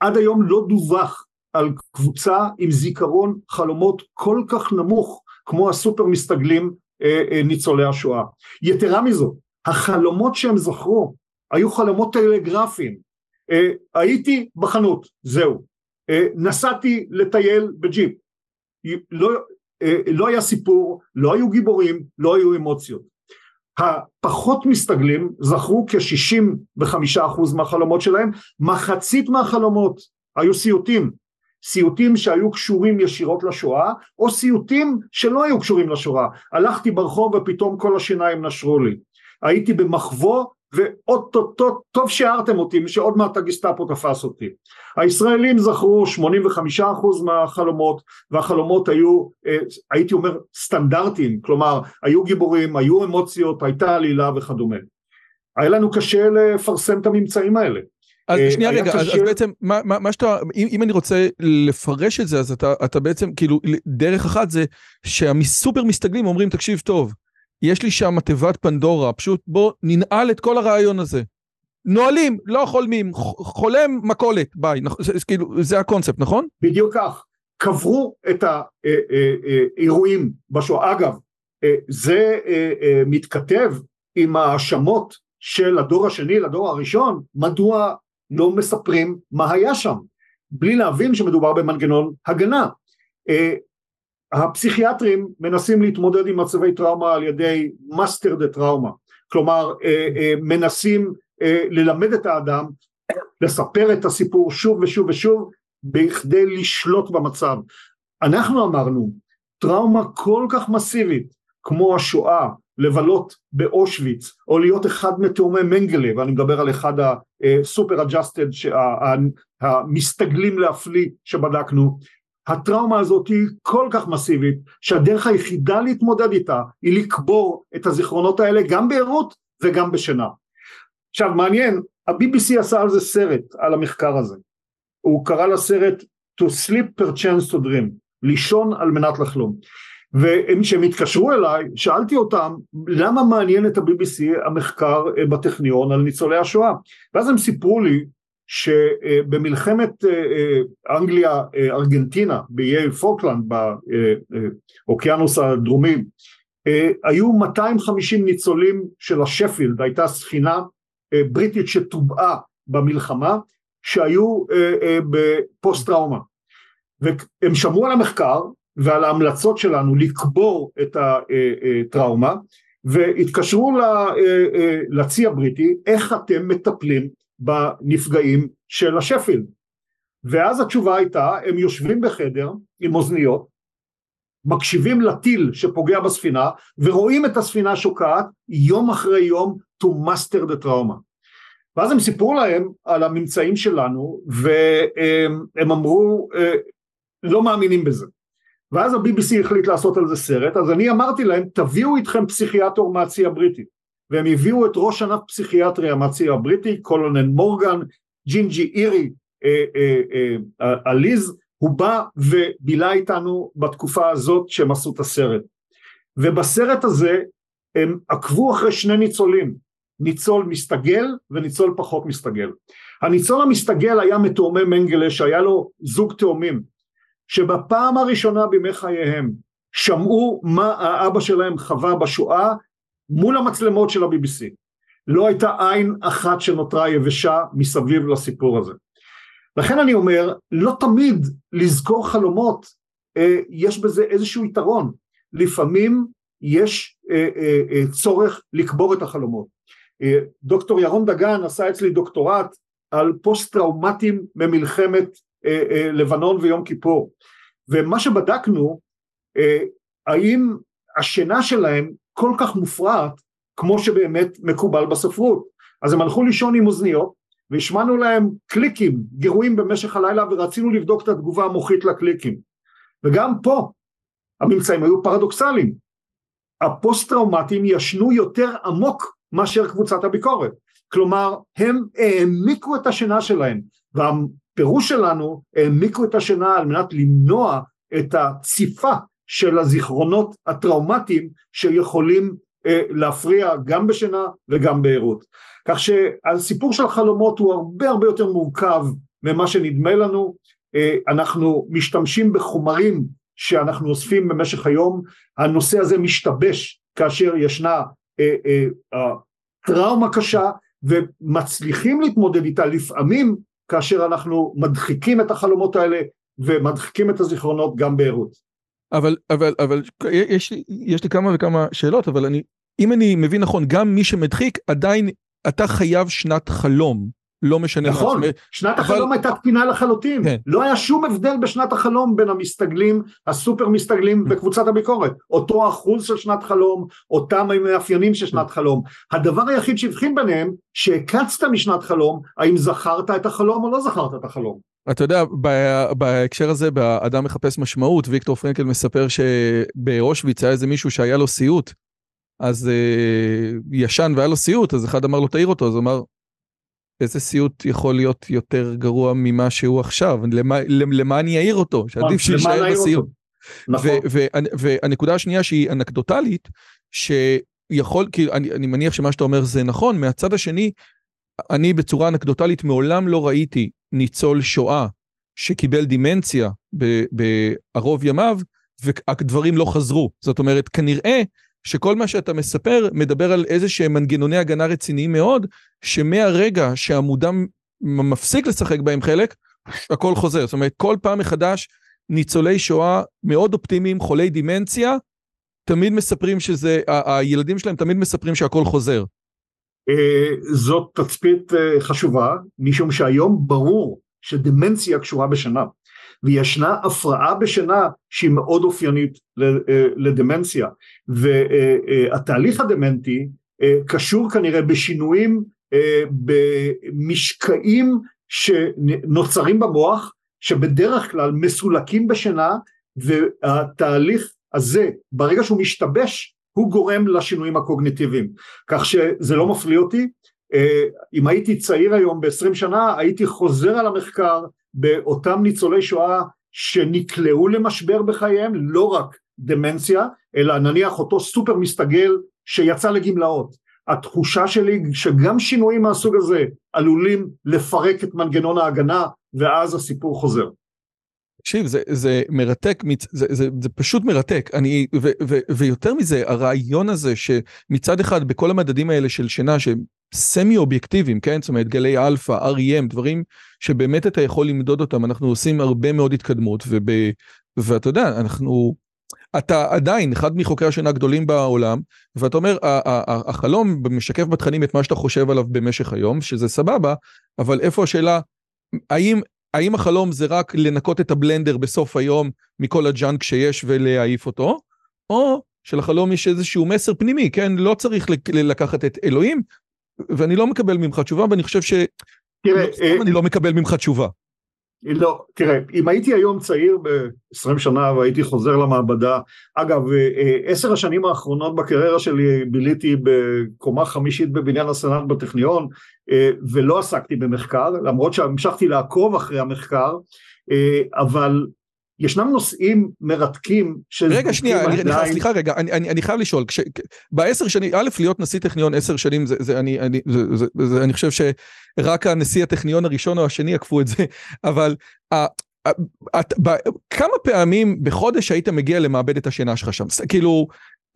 עד היום לא דווח על קבוצה עם זיכרון חלומות כל כך נמוך כמו הסופר מסתגלים אה, אה, ניצולי השואה. יתרה מזאת, החלומות שהם זכרו היו חלומות טלגרפיים. אה, הייתי בחנות, זהו. אה, נסעתי לטייל בג'יפ. לא, אה, לא היה סיפור, לא היו גיבורים, לא היו אמוציות. הפחות מסתגלים זכרו כ-65% מהחלומות שלהם, מחצית מהחלומות היו סיוטים, סיוטים שהיו קשורים ישירות לשואה, או סיוטים שלא היו קשורים לשואה. הלכתי ברחוב ופתאום כל השיניים נשרו לי. הייתי במחבוא ואו-טו-טו, טוב שהערתם אותי, שעוד מעט הגסטאפו תפס אותי. הישראלים זכרו 85% מהחלומות, והחלומות היו, אה, הייתי אומר, סטנדרטיים, כלומר, היו גיבורים, היו אמוציות, הייתה עלילה וכדומה. היה לנו קשה לפרסם את הממצאים האלה. אז אה, שנייה רגע, קשה... אז, אז בעצם מה, מה, מה שאתה, אם, אם אני רוצה לפרש את זה, אז אתה, אתה בעצם, כאילו, דרך אחת זה שהסופר מסתגלים אומרים, תקשיב טוב, יש לי שם תיבת פנדורה, פשוט בוא ננעל את כל הרעיון הזה. נועלים, לא חולמים, חולם מכולת, ביי, זה, כאילו, זה הקונספט, נכון? בדיוק כך. קברו את האירועים אה, אה, אה, בשואה. אגב, זה מתכתב עם ההאשמות של הדור השני לדור הראשון, מדוע לא מספרים מה היה שם, בלי להבין שמדובר במנגנון הגנה. הפסיכיאטרים מנסים להתמודד עם מצבי טראומה על ידי master the trauma, כלומר אה, אה, מנסים אה, ללמד את האדם לספר את הסיפור שוב ושוב ושוב בכדי לשלוט במצב. אנחנו אמרנו טראומה כל כך מסיבית כמו השואה, לבלות באושוויץ או להיות אחד מתאומי מנגלה ואני מדבר על אחד ה super adjusted המסתגלים להפליא שבדקנו הטראומה הזאת היא כל כך מסיבית שהדרך היחידה להתמודד איתה היא לקבור את הזיכרונות האלה גם בעירות וגם בשינה. עכשיו מעניין, ה-BBC עשה על זה סרט, על המחקר הזה. הוא קרא לסרט To Sleep Perchance to Dream, לישון על מנת לחלום. וכשהם התקשרו אליי, שאלתי אותם למה מעניין את ה-BBC המחקר בטכניון על ניצולי השואה. ואז הם סיפרו לי שבמלחמת אה, אה, אנגליה ארגנטינה באיי פוקלנד באוקיינוס הדרומי היו 250 ניצולים של השפילד הייתה ספינה בריטית שטובעה במלחמה שהיו בפוסט טראומה והם שמעו על המחקר ועל ההמלצות שלנו לקבור את הטראומה והתקשרו לצי הבריטי איך אתם מטפלים בנפגעים של השפילד. ואז התשובה הייתה, הם יושבים בחדר עם אוזניות, מקשיבים לטיל שפוגע בספינה, ורואים את הספינה שוקעת יום אחרי יום to master the trauma. ואז הם סיפרו להם על הממצאים שלנו, והם אמרו, אה, לא מאמינים בזה. ואז ה-BBC החליט לעשות על זה סרט, אז אני אמרתי להם, תביאו איתכם פסיכיאטר מהצי הבריטי. והם הביאו את ראש ענף פסיכיאטריה מהצי הבריטי, קולונל מורגן, ג'ינג'י אירי, אה, אה, אה, עליז, הוא בא ובילה איתנו בתקופה הזאת שהם עשו את הסרט. ובסרט הזה הם עקבו אחרי שני ניצולים, ניצול מסתגל וניצול פחות מסתגל. הניצול המסתגל היה מתאומי מנגלה שהיה לו זוג תאומים, שבפעם הראשונה בימי חייהם שמעו מה האבא שלהם חווה בשואה מול המצלמות של ה-BBC. לא הייתה עין אחת שנותרה יבשה מסביב לסיפור הזה. לכן אני אומר, לא תמיד לזכור חלומות, אה, יש בזה איזשהו יתרון. לפעמים יש אה, אה, אה, צורך לקבור את החלומות. אה, דוקטור ירון דגן עשה אצלי דוקטורט על פוסט טראומטיים ממלחמת אה, אה, לבנון ויום כיפור. ומה שבדקנו, אה, האם השינה שלהם כל כך מופרעת כמו שבאמת מקובל בספרות. אז הם הלכו לישון עם אוזניות והשמענו להם קליקים, גירויים במשך הלילה ורצינו לבדוק את התגובה המוחית לקליקים. וגם פה הממצאים היו פרדוקסליים. הפוסט טראומטיים ישנו יותר עמוק מאשר קבוצת הביקורת. כלומר, הם העמיקו את השינה שלהם, והפירוש שלנו, העמיקו את השינה על מנת למנוע את הציפה של הזיכרונות הטראומטיים שיכולים אה, להפריע גם בשינה וגם בערות. כך שהסיפור של החלומות הוא הרבה הרבה יותר מורכב ממה שנדמה לנו, אה, אנחנו משתמשים בחומרים שאנחנו אוספים במשך היום, הנושא הזה משתבש כאשר ישנה אה, טראומה קשה ומצליחים להתמודד איתה לפעמים כאשר אנחנו מדחיקים את החלומות האלה ומדחיקים את הזיכרונות גם בערות. אבל, אבל, אבל יש יש לי כמה וכמה שאלות, אבל אני, אם אני מבין נכון, גם מי שמדחיק עדיין, אתה חייב שנת חלום. לא משנה נכון, מה. נכון, שנת אבל... החלום הייתה תקינה לחלוטין. כן. לא היה שום הבדל בשנת החלום בין המסתגלים, הסופר מסתגלים בקבוצת הביקורת. אותו אחוז של שנת חלום, אותם המאפיינים של שנת חלום. הדבר היחיד שהבחין ביניהם, שהקצת משנת חלום, האם זכרת את החלום או לא זכרת את החלום. אתה יודע, בהקשר הזה, באדם מחפש משמעות, ויקטור פרנקל מספר שבאושוויץ היה איזה מישהו שהיה לו סיוט, אז אה, ישן והיה לו סיוט, אז אחד אמר לו תעיר אותו, אז הוא אמר, איזה סיוט יכול להיות יותר גרוע ממה שהוא עכשיו? למה, למה אני אעיר אותו? שעדיף שיישאר בסיוט. נכון. והנקודה השנייה שהיא אנקדוטלית, שיכול, כי אני, אני מניח שמה שאתה אומר זה נכון, מהצד השני, אני בצורה אנקדוטלית מעולם לא ראיתי ניצול שואה שקיבל דימנציה בערוב ימיו, והדברים לא חזרו. זאת אומרת, כנראה שכל מה שאתה מספר מדבר על איזה שהם מנגנוני הגנה רציניים מאוד, שמהרגע שהמודם מפסיק לשחק בהם חלק, הכל חוזר. זאת אומרת, כל פעם מחדש ניצולי שואה מאוד אופטימיים, חולי דימנציה, תמיד מספרים שזה, הילדים שלהם תמיד מספרים שהכל חוזר. אה, זאת תצפית אה, חשובה, משום שהיום ברור שדמנציה קשורה בשנה. וישנה הפרעה בשינה שהיא מאוד אופיינית אה, לדמנציה והתהליך הדמנטי קשור כנראה בשינויים במשקעים שנוצרים במוח שבדרך כלל מסולקים בשינה והתהליך הזה ברגע שהוא משתבש הוא גורם לשינויים הקוגניטיביים כך שזה לא מפליא אותי אם הייתי צעיר היום ב-20 שנה הייתי חוזר על המחקר באותם ניצולי שואה שנקלעו למשבר בחייהם, לא רק דמנציה, אלא נניח אותו סופר מסתגל שיצא לגמלאות. התחושה שלי שגם שינויים מהסוג הזה עלולים לפרק את מנגנון ההגנה ואז הסיפור חוזר. תקשיב, זה, זה מרתק, זה, זה, זה פשוט מרתק, אני, ו, ו, ויותר מזה, הרעיון הזה שמצד אחד בכל המדדים האלה של שינה, שהם סמי אובייקטיביים, כן? זאת אומרת גלי אלפא, REM, דברים שבאמת אתה יכול למדוד אותם, אנחנו עושים הרבה מאוד התקדמות, וב, ואתה יודע, אנחנו, אתה עדיין אחד מחוקרי השינה הגדולים בעולם, ואתה אומר, החלום משקף בתכנים את מה שאתה חושב עליו במשך היום, שזה סבבה, אבל איפה השאלה, האם, האם החלום זה רק לנקות את הבלנדר בסוף היום מכל הג'אנק שיש ולהעיף אותו, או שלחלום יש איזשהו מסר פנימי, כן? לא צריך לקחת את אלוהים, ואני לא מקבל ממך תשובה, ואני חושב ש... תראה, לא, אני לא מקבל ממך תשובה. לא, תראה, אם הייתי היום צעיר ב-20 שנה והייתי חוזר למעבדה, אגב, אה, אה, עשר השנים האחרונות בקריירה שלי ביליתי בקומה חמישית בבניין הסנאט בטכניון, אה, ולא עסקתי במחקר, למרות שהמשכתי לעקוב אחרי המחקר, אבל ישנם נושאים מרתקים של... רגע, שנייה, אני, עדיין... סליחה רגע, אני, אני, אני חייב לשאול, כש, בעשר שנים, א', להיות נשיא טכניון עשר שנים, זה, זה, אני, אני, זה, זה, זה, אני חושב שרק הנשיא הטכניון הראשון או השני עקפו את זה, [LAUGHS] אבל ה, ה, ב, כמה פעמים בחודש היית מגיע למעבד את השינה שלך שם? כאילו,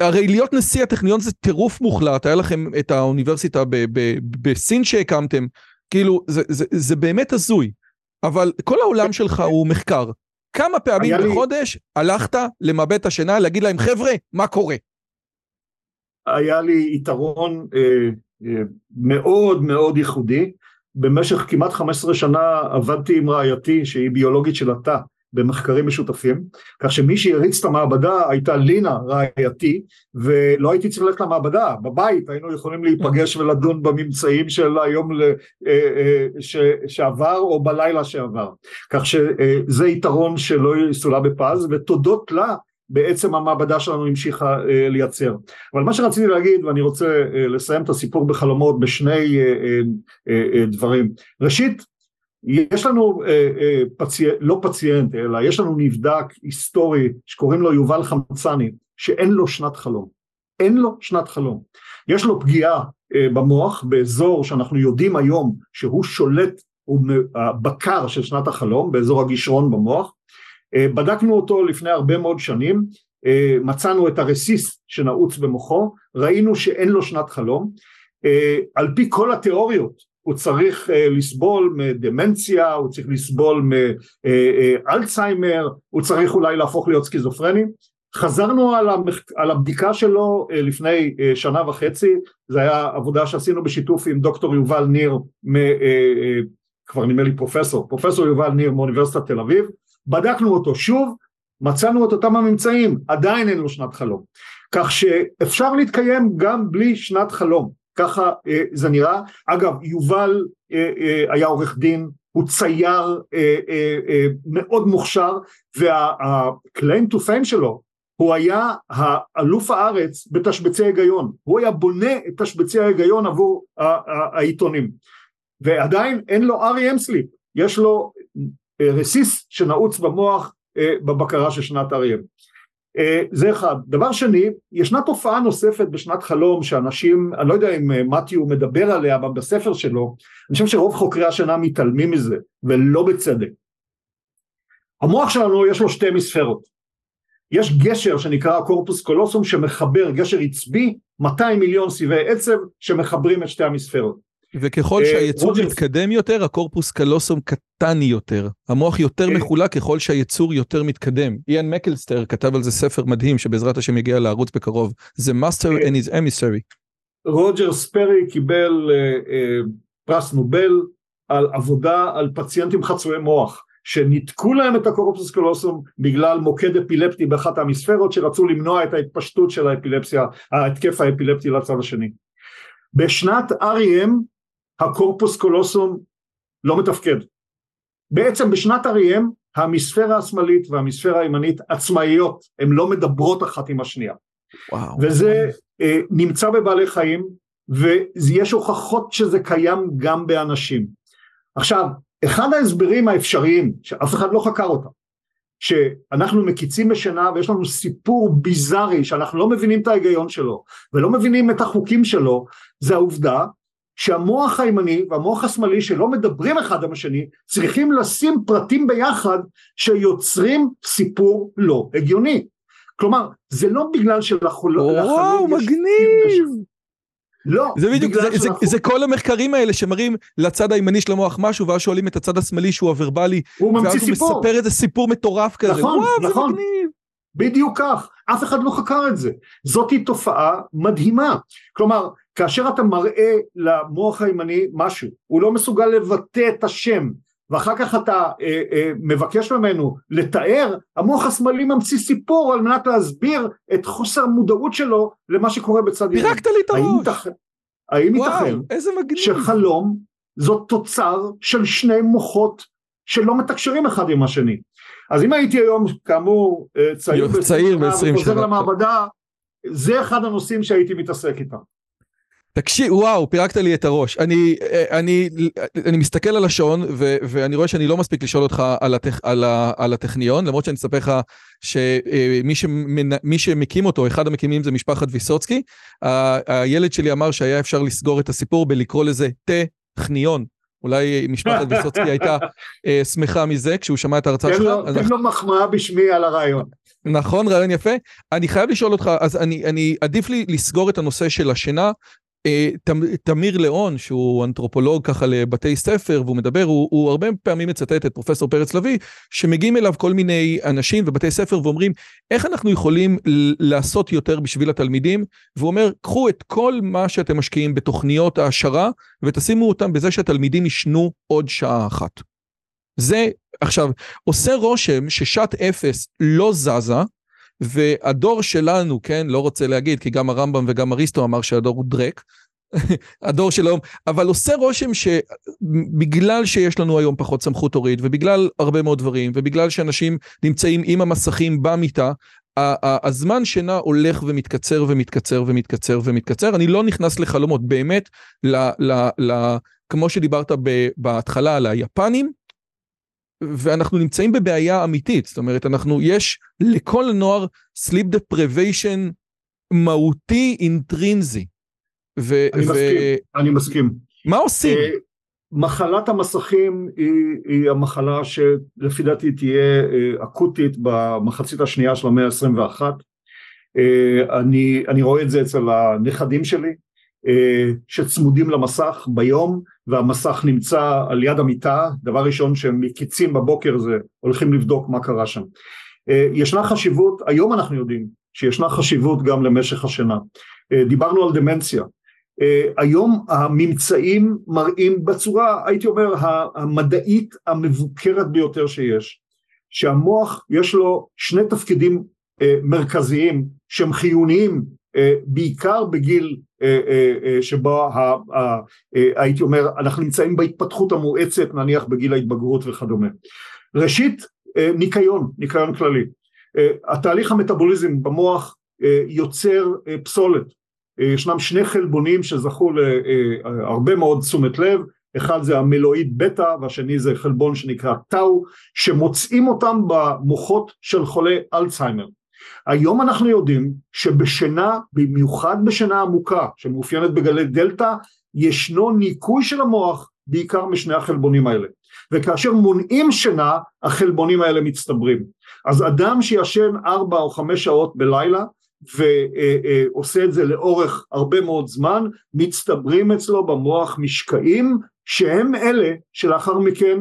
הרי להיות נשיא הטכניון זה טירוף מוחלט, היה לכם את האוניברסיטה ב, ב, בסין שהקמתם, כאילו, זה, זה, זה באמת הזוי, אבל כל העולם שלך הוא מחקר. כמה פעמים בחודש לי... הלכת למבט השינה להגיד להם חבר'ה מה קורה? היה לי יתרון אה, אה, מאוד מאוד ייחודי במשך כמעט 15 שנה עבדתי עם רעייתי שהיא ביולוגית של התא במחקרים משותפים, כך שמי שהריץ את המעבדה הייתה לינה רעייתי, ולא הייתי צריך ללכת למעבדה, בבית היינו יכולים להיפגש ולדון בממצאים של היום ש, שעבר או בלילה שעבר, כך שזה יתרון שלא יסולא בפז, ותודות לה בעצם המעבדה שלנו המשיכה uh, לייצר. אבל מה שרציתי להגיד, ואני רוצה uh, לסיים את הסיפור בחלומות בשני uh, uh, uh, דברים. ראשית, יש לנו uh, uh, פצי... לא פציינט, אלא יש לנו נבדק היסטורי שקוראים לו יובל חמצני, שאין לו שנת חלום. אין לו שנת חלום. יש לו פגיעה uh, במוח באזור שאנחנו יודעים היום שהוא שולט, הוא הבקר של שנת החלום, באזור הגישרון במוח, אה, בדקנו אותו לפני הרבה מאוד שנים, אה, מצאנו את הרסיס שנעוץ במוחו, ראינו שאין לו שנת חלום, אה, על פי כל התיאוריות הוא צריך לסבול מדמנציה, הוא צריך לסבול מאלצהיימר, הוא צריך אולי להפוך להיות סכיזופרני, חזרנו על, המח... על הבדיקה שלו לפני שנה וחצי, זו הייתה עבודה שעשינו בשיתוף עם דוקטור יובל ניר, מ... כבר נדמה לי פרופסור, פרופסור יובל ניר מאוניברסיטת תל אביב, בדקנו אותו שוב, מצאנו את אותם הממצאים, עדיין אין לו שנת חלום. כך שאפשר להתקיים גם בלי שנת חלום, ככה אה, זה נראה. אגב, יובל אה, אה, היה עורך דין, הוא צייר מאוד מוכשר, וה-claim to fame שלו, הוא היה אלוף הארץ בתשבצי היגיון, הוא היה בונה את תשבצי ההיגיון עבור העיתונים, ועדיין אין לו REM סליפ, יש לו רסיס שנעוץ במוח בבקרה של שנת אריאל. אה, זה אחד. דבר שני, ישנה תופעה נוספת בשנת חלום שאנשים, אני לא יודע אם מתיו מדבר עליה בספר שלו, אני חושב שרוב חוקרי השינה מתעלמים מזה, ולא בצדק. המוח שלנו יש לו שתי המיספרות. יש גשר שנקרא corpus callosum שמחבר, גשר עצבי, 200 מיליון סיבי עצב שמחברים את שתי ההמיספרות. וככל אה, שהיצור מתקדם יותר, ה corpus callosum קטן יותר. המוח יותר אה. מחולק ככל שהיצור יותר מתקדם. איאן מקגילכריסט כתב על זה ספר מדהים שבעזרת השם יגיע לערוץ בקרוב. The Master and his emissary. רוג'ר ספרי קיבל פרס נובל על עבודה על פציינטים חצויי מוח. שניתקו להם את הקורפוס קלוסום בגלל מוקד אפילפטי באחת המספרות שרצו למנוע את ההתפשטות של האפילפסיה, ההתקף האפילפטי לצד השני. בשנת REM הקורפוס קולוסום לא מתפקד. בעצם בשנת אריהם המספירה השמאלית והמספירה הימנית עצמאיות, הן לא מדברות אחת עם השנייה. וואו. וזה אה, נמצא בבעלי חיים ויש הוכחות שזה קיים גם באנשים. עכשיו, אחד ההסברים האפשריים, שאף אחד לא חקר אותם, שאנחנו מקיצים בשינה ויש לנו סיפור ביזארי שאנחנו לא מבינים את ההיגיון שלו ולא מבינים את החוקים שלו, זה העובדה שהמוח הימני והמוח השמאלי שלא מדברים אחד עם השני צריכים לשים פרטים ביחד שיוצרים סיפור לא הגיוני. כלומר זה לא בגלל שלחלום וואו מגניב! לא, זה בדיוק, זה, זה, זה, זה כל המחקרים האלה שמראים לצד הימני של המוח משהו ואז שואלים את הצד השמאלי שהוא הוורבלי הוא ממציא סיפור, ואז הוא מספר איזה סיפור מטורף כזה, נכון, וואו נכון. זה מגניב. בדיוק כך, אף אחד לא חקר את זה, זאתי תופעה מדהימה, כלומר כאשר אתה מראה למוח הימני משהו, הוא לא מסוגל לבטא את השם, ואחר כך אתה אה, אה, מבקש ממנו לתאר, המוח השמאלי ממציא סיפור על מנת להסביר את חוסר המודעות שלו למה שקורה בצד ימין. פירקת לי את הראש. האם ייתכן שחלום זאת תוצר של שני מוחות שלא מתקשרים אחד עם השני? אז אם הייתי היום כאמור אה, צעיר ב-20 שנה וחוזר למעבדה, זה אחד הנושאים שהייתי מתעסק איתם. תקשיב, וואו, פירקת לי את הראש. אני, אני, אני מסתכל על השעון, ו, ואני רואה שאני לא מספיק לשאול אותך על, הטכ, על, ה, על הטכניון, למרות שאני אספר לך שמי שמנ, שמקים אותו, אחד המקימים זה משפחת ויסוצקי. הילד שלי אמר שהיה אפשר לסגור את הסיפור בלקרוא לזה טכניון. אולי משפחת [LAUGHS] ויסוצקי הייתה אה, שמחה מזה כשהוא שמע את ההרצאה שלך. תן לו מחמאה בשמי על הרעיון. נכון, רעיון יפה. אני חייב לשאול אותך, אז אני, אני עדיף לי לסגור את הנושא של השינה, אה, תמיר ליאון, שהוא אנתרופולוג ככה לבתי ספר, והוא מדבר, הוא, הוא הרבה פעמים מצטט את פרופסור פרץ לביא, שמגיעים אליו כל מיני אנשים ובתי ספר ואומרים, איך אנחנו יכולים לעשות יותר בשביל התלמידים? והוא אומר, קחו את כל מה שאתם משקיעים בתוכניות העשרה, ותשימו אותם בזה שהתלמידים ישנו עוד שעה אחת. זה, עכשיו, עושה רושם ששעת אפס לא זזה, והדור שלנו, כן, לא רוצה להגיד, כי גם הרמב"ם וגם אריסטו אמר שהדור הוא דרק, [LAUGHS] הדור של היום, אבל עושה רושם שבגלל שיש לנו היום פחות סמכות הורית, ובגלל הרבה מאוד דברים, ובגלל שאנשים נמצאים עם המסכים במיטה, הזמן שינה הולך ומתקצר ומתקצר ומתקצר ומתקצר. אני לא נכנס לחלומות, באמת, ל, ל, ל, כמו שדיברת בהתחלה על היפנים, ואנחנו נמצאים בבעיה אמיתית, זאת אומרת, אנחנו, יש לכל נוער sleep deprivation מהותי אינטרינזי. ו- אני ו- מסכים, אני מסכים. מה עושים? Uh, מחלת המסכים היא, היא המחלה שלפי דעתי תהיה uh, אקוטית במחצית השנייה של המאה ה-21. Uh, אני, אני רואה את זה אצל הנכדים שלי, שצמודים למסך ביום, והמסך נמצא על יד המיטה, דבר ראשון שהם מקיצים בבוקר זה הולכים לבדוק מה קרה שם. Uh, ישנה חשיבות, היום אנחנו יודעים שישנה חשיבות גם למשך השינה. Uh, דיברנו על דמנציה, היום הממצאים מראים בצורה הייתי אומר המדעית המבוקרת ביותר שיש שהמוח יש לו שני תפקידים מרכזיים שהם חיוניים בעיקר בגיל uh, uh, uh, שבו ה, uh, uh, הייתי אומר אנחנו נמצאים בהתפתחות המואצת נניח בגיל ההתבגרות וכדומה. ראשית ניקיון ניקיון כללי. התהליך המטאבוליזם במוח יוצר פסולת. ישנם שני חלבונים שזכו להרבה מאוד תשומת לב, אחד זה המלואיד בטא והשני זה חלבון שנקרא טאו, שמוצאים אותם במוחות של חולי אלצהיימר. היום אנחנו יודעים שבשינה, במיוחד בשינה עמוקה שמאופיינת בגלי דלתא, ישנו ניקוי של המוח בעיקר משני החלבונים האלה. וכאשר מונעים שינה, החלבונים האלה מצטברים. אז אדם שישן ארבע או חמש שעות בלילה, ועושה את זה לאורך הרבה מאוד זמן, מצטברים אצלו במוח משקעים שהם אלה שלאחר מכן,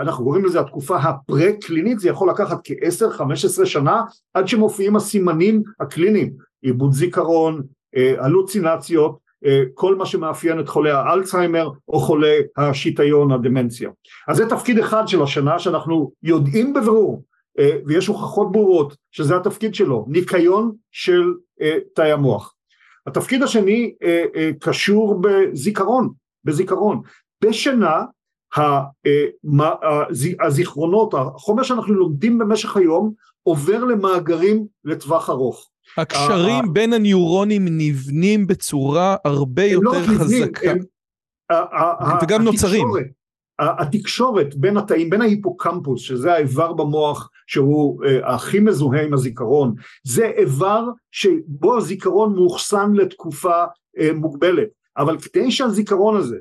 אנחנו קוראים לזה התקופה הפרה-קלינית, זה יכול לקחת כ-10-15 שנה עד שמופיעים הסימנים הקליניים, עיבוד זיכרון, הלוצינציות, כל מה שמאפיין את חולי האלצהיימר או חולי השיטיון, הדמנציה. אז זה תפקיד אחד של השנה שאנחנו יודעים בבירור אה, ויש הוכחות ברורות שזה התפקיד שלו, ניקיון של אה, תאי המוח. התפקיד השני אה, קשור בזיכרון, בזיכרון. בשינה הזיכרונות, החומר שאנחנו לומדים במשך היום עובר למאגרים לטווח ארוך. הקשרים בין הניורונים נבנים בצורה הרבה לא יותר חזקה. וגם נוצרים. התקשורת בין התאים, בין ההיפוקמפוס, שזה האיבר במוח שהוא הכי מזוהה עם הזיכרון, זה איבר שבו הזיכרון מאוחסן לתקופה מוגבלת, אבל כדי שהזיכרון הזה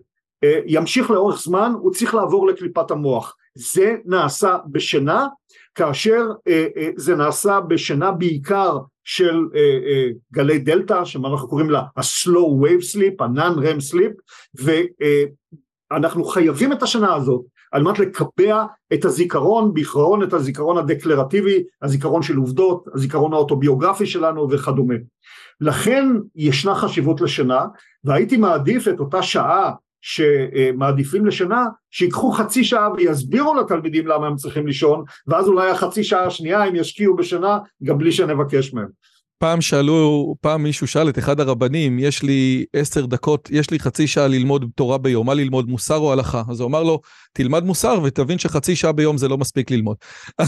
ימשיך לאורך זמן, הוא צריך לעבור לקליפת המוח. זה נעשה בשינה, כאשר uh, uh, זה נעשה בשינה בעיקר של גלי דלתא, שמה אנחנו קוראים לה ה-slow wave sleep, ה-non-REM sleep, ו... uh, אנחנו חייבים את השנה הזאת על מנת לקבע את הזיכרון, בעיקרון את הזיכרון הדקלרטיבי, הזיכרון של עובדות, הזיכרון האוטוביוגרפי שלנו וכדומה. לכן ישנה חשיבות לשנה, והייתי מעדיף את אותה שעה שמעדיפים לשנה, שיקחו חצי שעה ויסבירו לתלמידים למה הם צריכים לישון, ואז אולי החצי שעה השנייה הם ישקיעו בשנה גם בלי שנבקש מהם. פעם שאלו, פעם מישהו שאל את אחד הרבנים, יש לי עשר דקות, יש לי חצי שעה ללמוד תורה ביום, מה ללמוד, מוסר או הלכה? אז הוא אמר לו, תלמד מוסר ותבין שחצי שעה ביום זה לא מספיק ללמוד. [LAUGHS]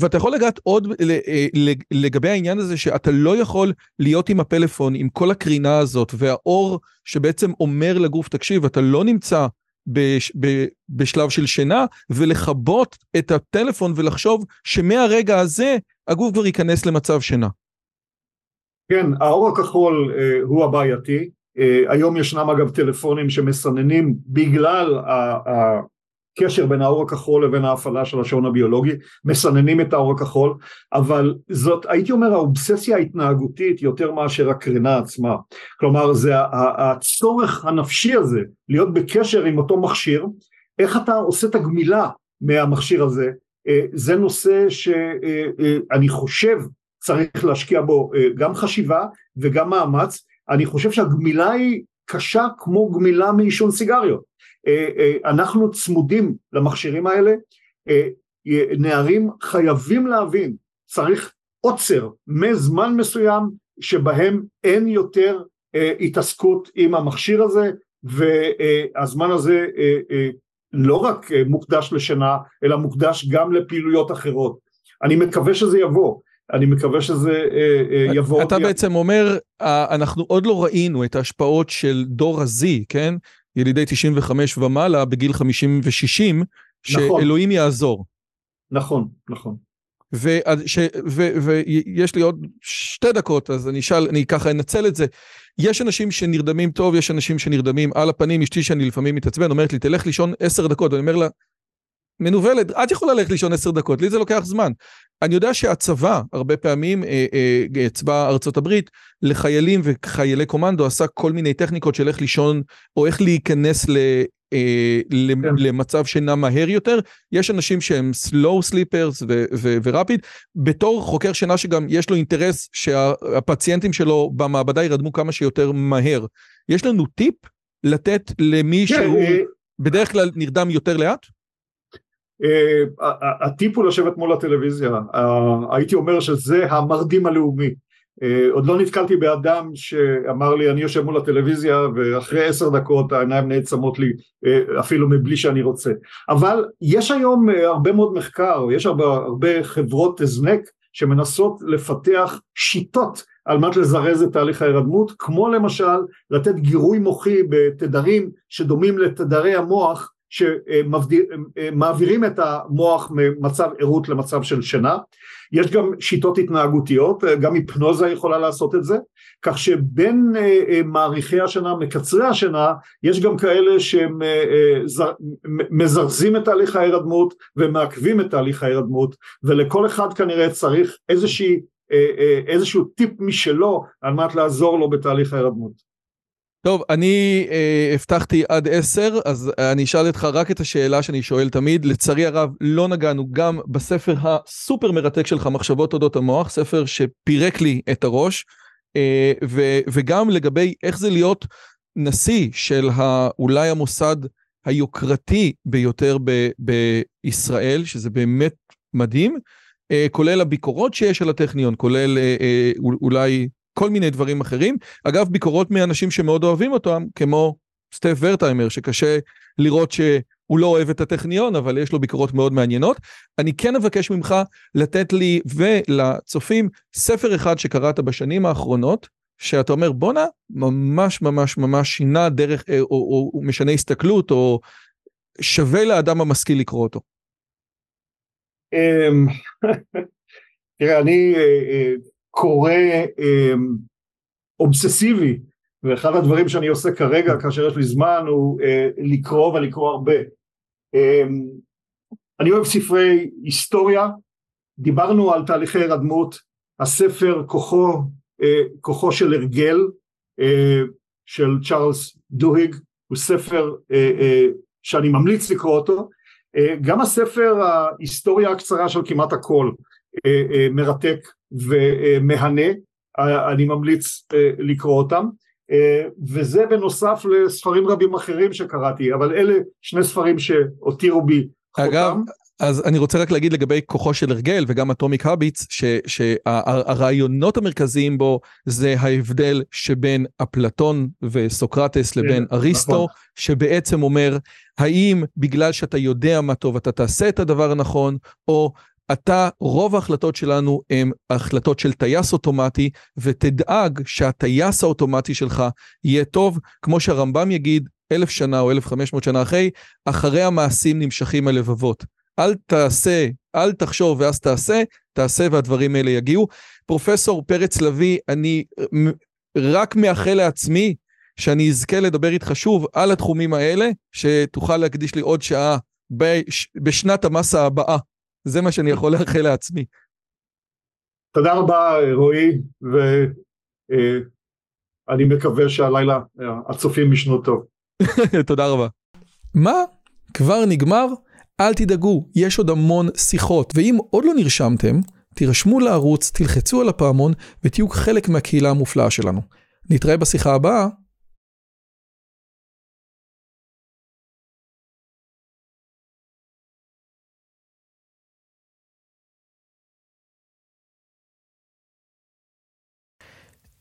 ואתה יכול לגעת עוד לגבי העניין הזה שאתה לא יכול להיות עם הפלאפון, עם כל הקרינה הזאת, והאור שבעצם אומר לגוף, תקשיב, אתה לא נמצא בש, ב, בשלב של שינה, ולכבות את הטלפון ולחשוב שמהרגע הזה הגוף כבר ייכנס למצב שינה. כן, האור הכחול אה, הוא הבעייתי. אה, היום ישנם אגב טלפונים שמסננים בגלל הקשר בין האור הכחול לבין ההפעלה של השעון הביולוגי, מסננים את האור הכחול, אבל זאת הייתי אומר האובססיה ההתנהגותית יותר מאשר הקרינה עצמה. כלומר זה הצורך הנפשי הזה להיות בקשר עם אותו מכשיר, איך אתה עושה את הגמילה מהמכשיר הזה, אה, זה נושא שאני חושב צריך להשקיע בו אה, גם חשיבה וגם מאמץ, אני חושב שהגמילה היא קשה כמו גמילה מעישון סיגריות, אנחנו צמודים למכשירים האלה, נערים חייבים להבין, צריך עוצר מזמן מסוים שבהם אין יותר התעסקות עם המכשיר הזה והזמן הזה לא רק מוקדש לשינה אלא מוקדש גם לפעילויות אחרות. אני מקווה שזה יבוא, אני מקווה שזה יבוא. אתה בעצם אומר, אנחנו עוד לא ראינו את ההשפעות של דור ה-Z, כן? ילידי 95 ומעלה בגיל 50 ו-60, שאלוהים יעזור. נכון, נכון. ויש לי עוד שתי דקות, אז אני אשאל, אני ככה אנצל את זה. יש אנשים שנרדמים טוב, יש אנשים שנרדמים על הפנים, אשתי שאני לפעמים מתעצבן, אומרת לי, תלך לישון עשר דקות, ואני אומר לה, מנוולת, את יכולה ללכת לישון עשר דקות, לי זה לוקח זמן. אני יודע שהצבא, הרבה פעמים, אה, אה, צבא ארצות הברית, לחיילים וחיילי קומנדו עשה כל מיני טכניקות של איך לישון, או איך להיכנס ל... אה, כן. למצב שינה מהר יותר, יש אנשים שהם slow sleepers וראפיד, בתור חוקר שינה שגם יש לו אינטרס שהפציינטים שלו במעבדה ירדמו כמה שיותר מהר. יש לנו טיפ לתת למי כן, שהוא אה, בדרך כלל נרדם יותר לאט? אה, הטיפ הוא לשבת מול הטלוויזיה, הייתי אומר שזה המרדים הלאומי. אה, עוד לא נתקלתי באדם שאמר לי אני יושב מול הטלוויזיה ואחרי עשר דקות העיניים נעצמות לי אה, אפילו מבלי שאני רוצה אבל יש היום הרבה מאוד מחקר יש הרבה, הרבה חברות הזנק שמנסות לפתח שיטות על מנת לזרז את תהליך ההירדמות כמו למשל לתת גירוי מוחי בתדרים שדומים לתדרי המוח שמעבירים את המוח ממצב ערות למצב של שינה יש גם שיטות התנהגותיות, גם היפנוזה יכולה לעשות את זה, כך שבין אה, אה, מעריכי השינה, מקצרי השינה, יש גם כאלה שמזרזים אה, את תהליך ההירדמות ומעכבים את תהליך ההירדמות, ולכל אחד כנראה צריך איזושהי, איזשהו טיפ משלו על מנת לעזור לו בתהליך ההירדמות. טוב, אני אה, הבטחתי עד עשר, אז אני אשאל אותך רק את השאלה שאני שואל תמיד. לצערי הרב, לא נגענו גם בספר הסופר מרתק שלך, מחשבות אודות המוח, ספר שפירק לי את הראש, אה, ו, וגם לגבי איך זה להיות נשיא של אולי המוסד היוקרתי ביותר ב, בישראל, שזה באמת מדהים, אה, כולל הביקורות שיש על הטכניון, כולל אה, אה, אולי... כל מיני דברים אחרים. אגב, ביקורות מאנשים שמאוד אוהבים אותם, כמו סטף ורטהיימר, שקשה לראות שהוא לא אוהב את הטכניון, אבל יש לו ביקורות מאוד מעניינות. אני כן אבקש ממך לתת לי ולצופים ספר אחד שקראת בשנים האחרונות, שאתה אומר, בואנה, ממש ממש ממש שינה דרך, או, או, או משנה הסתכלות, או שווה לאדם המשכיל לקרוא אותו. אמ, [LAUGHS] תראה, אני אה, אה, קורא אה, אובססיבי, ואחד הדברים שאני עושה כרגע כאשר יש לי זמן הוא אה, לקרוא ולקרוא הרבה. אה, אני אוהב ספרי היסטוריה, דיברנו על תהליכי הירדמות, הספר כוחו, אה, כוחו של הרגל אה, של צ'ארלס דוהיג, הוא ספר שאני ממליץ לקרוא אותו, גם הספר ההיסטוריה הקצרה של כמעט הכל מרתק ומהנה, אני ממליץ אה, לקרוא אותם, אה, וזה בנוסף לספרים רבים אחרים שקראתי, אבל אלה שני ספרים שהותירו בי חותם. אגב, אז אני רוצה רק להגיד לגבי כוחו של הרגל וגם אטומיק הביטס, שהרעיונות המרכזיים בו זה ההבדל שבין אפלטון וסוקרטס לבין כן, אריסטו, נכון. שבעצם אומר, האם בגלל שאתה יודע מה טוב אתה תעשה את הדבר הנכון, או אתה, רוב ההחלטות שלנו הן החלטות של טייס אוטומטי, ותדאג שהטייס האוטומטי שלך יהיה טוב, כמו שהרמב"ם יגיד, אלף שנה או אלף חמש מאות שנה אחרי, אחרי המעשים נמשכים הלבבות. אל תעשה, אל תחשוב ואז תעשה, תעשה והדברים האלה יגיעו. פרופסור פרץ לביא, אני רק מאחל לעצמי שאני אזכה לדבר איתך שוב על התחומים האלה, שתוכל להקדיש לי עוד שעה בש, בשנת המסה הבאה. זה מה שאני יכול לאחל לעצמי. תודה רבה רועי, ואני מקווה שהלילה הצופים ישנו טוב. [LAUGHS] תודה רבה. מה? כבר נגמר? אל תדאגו, יש עוד המון שיחות, ואם עוד לא נרשמתם, תירשמו לערוץ, תלחצו על הפעמון ותהיו חלק מהקהילה המופלאה שלנו. נתראה בשיחה הבאה.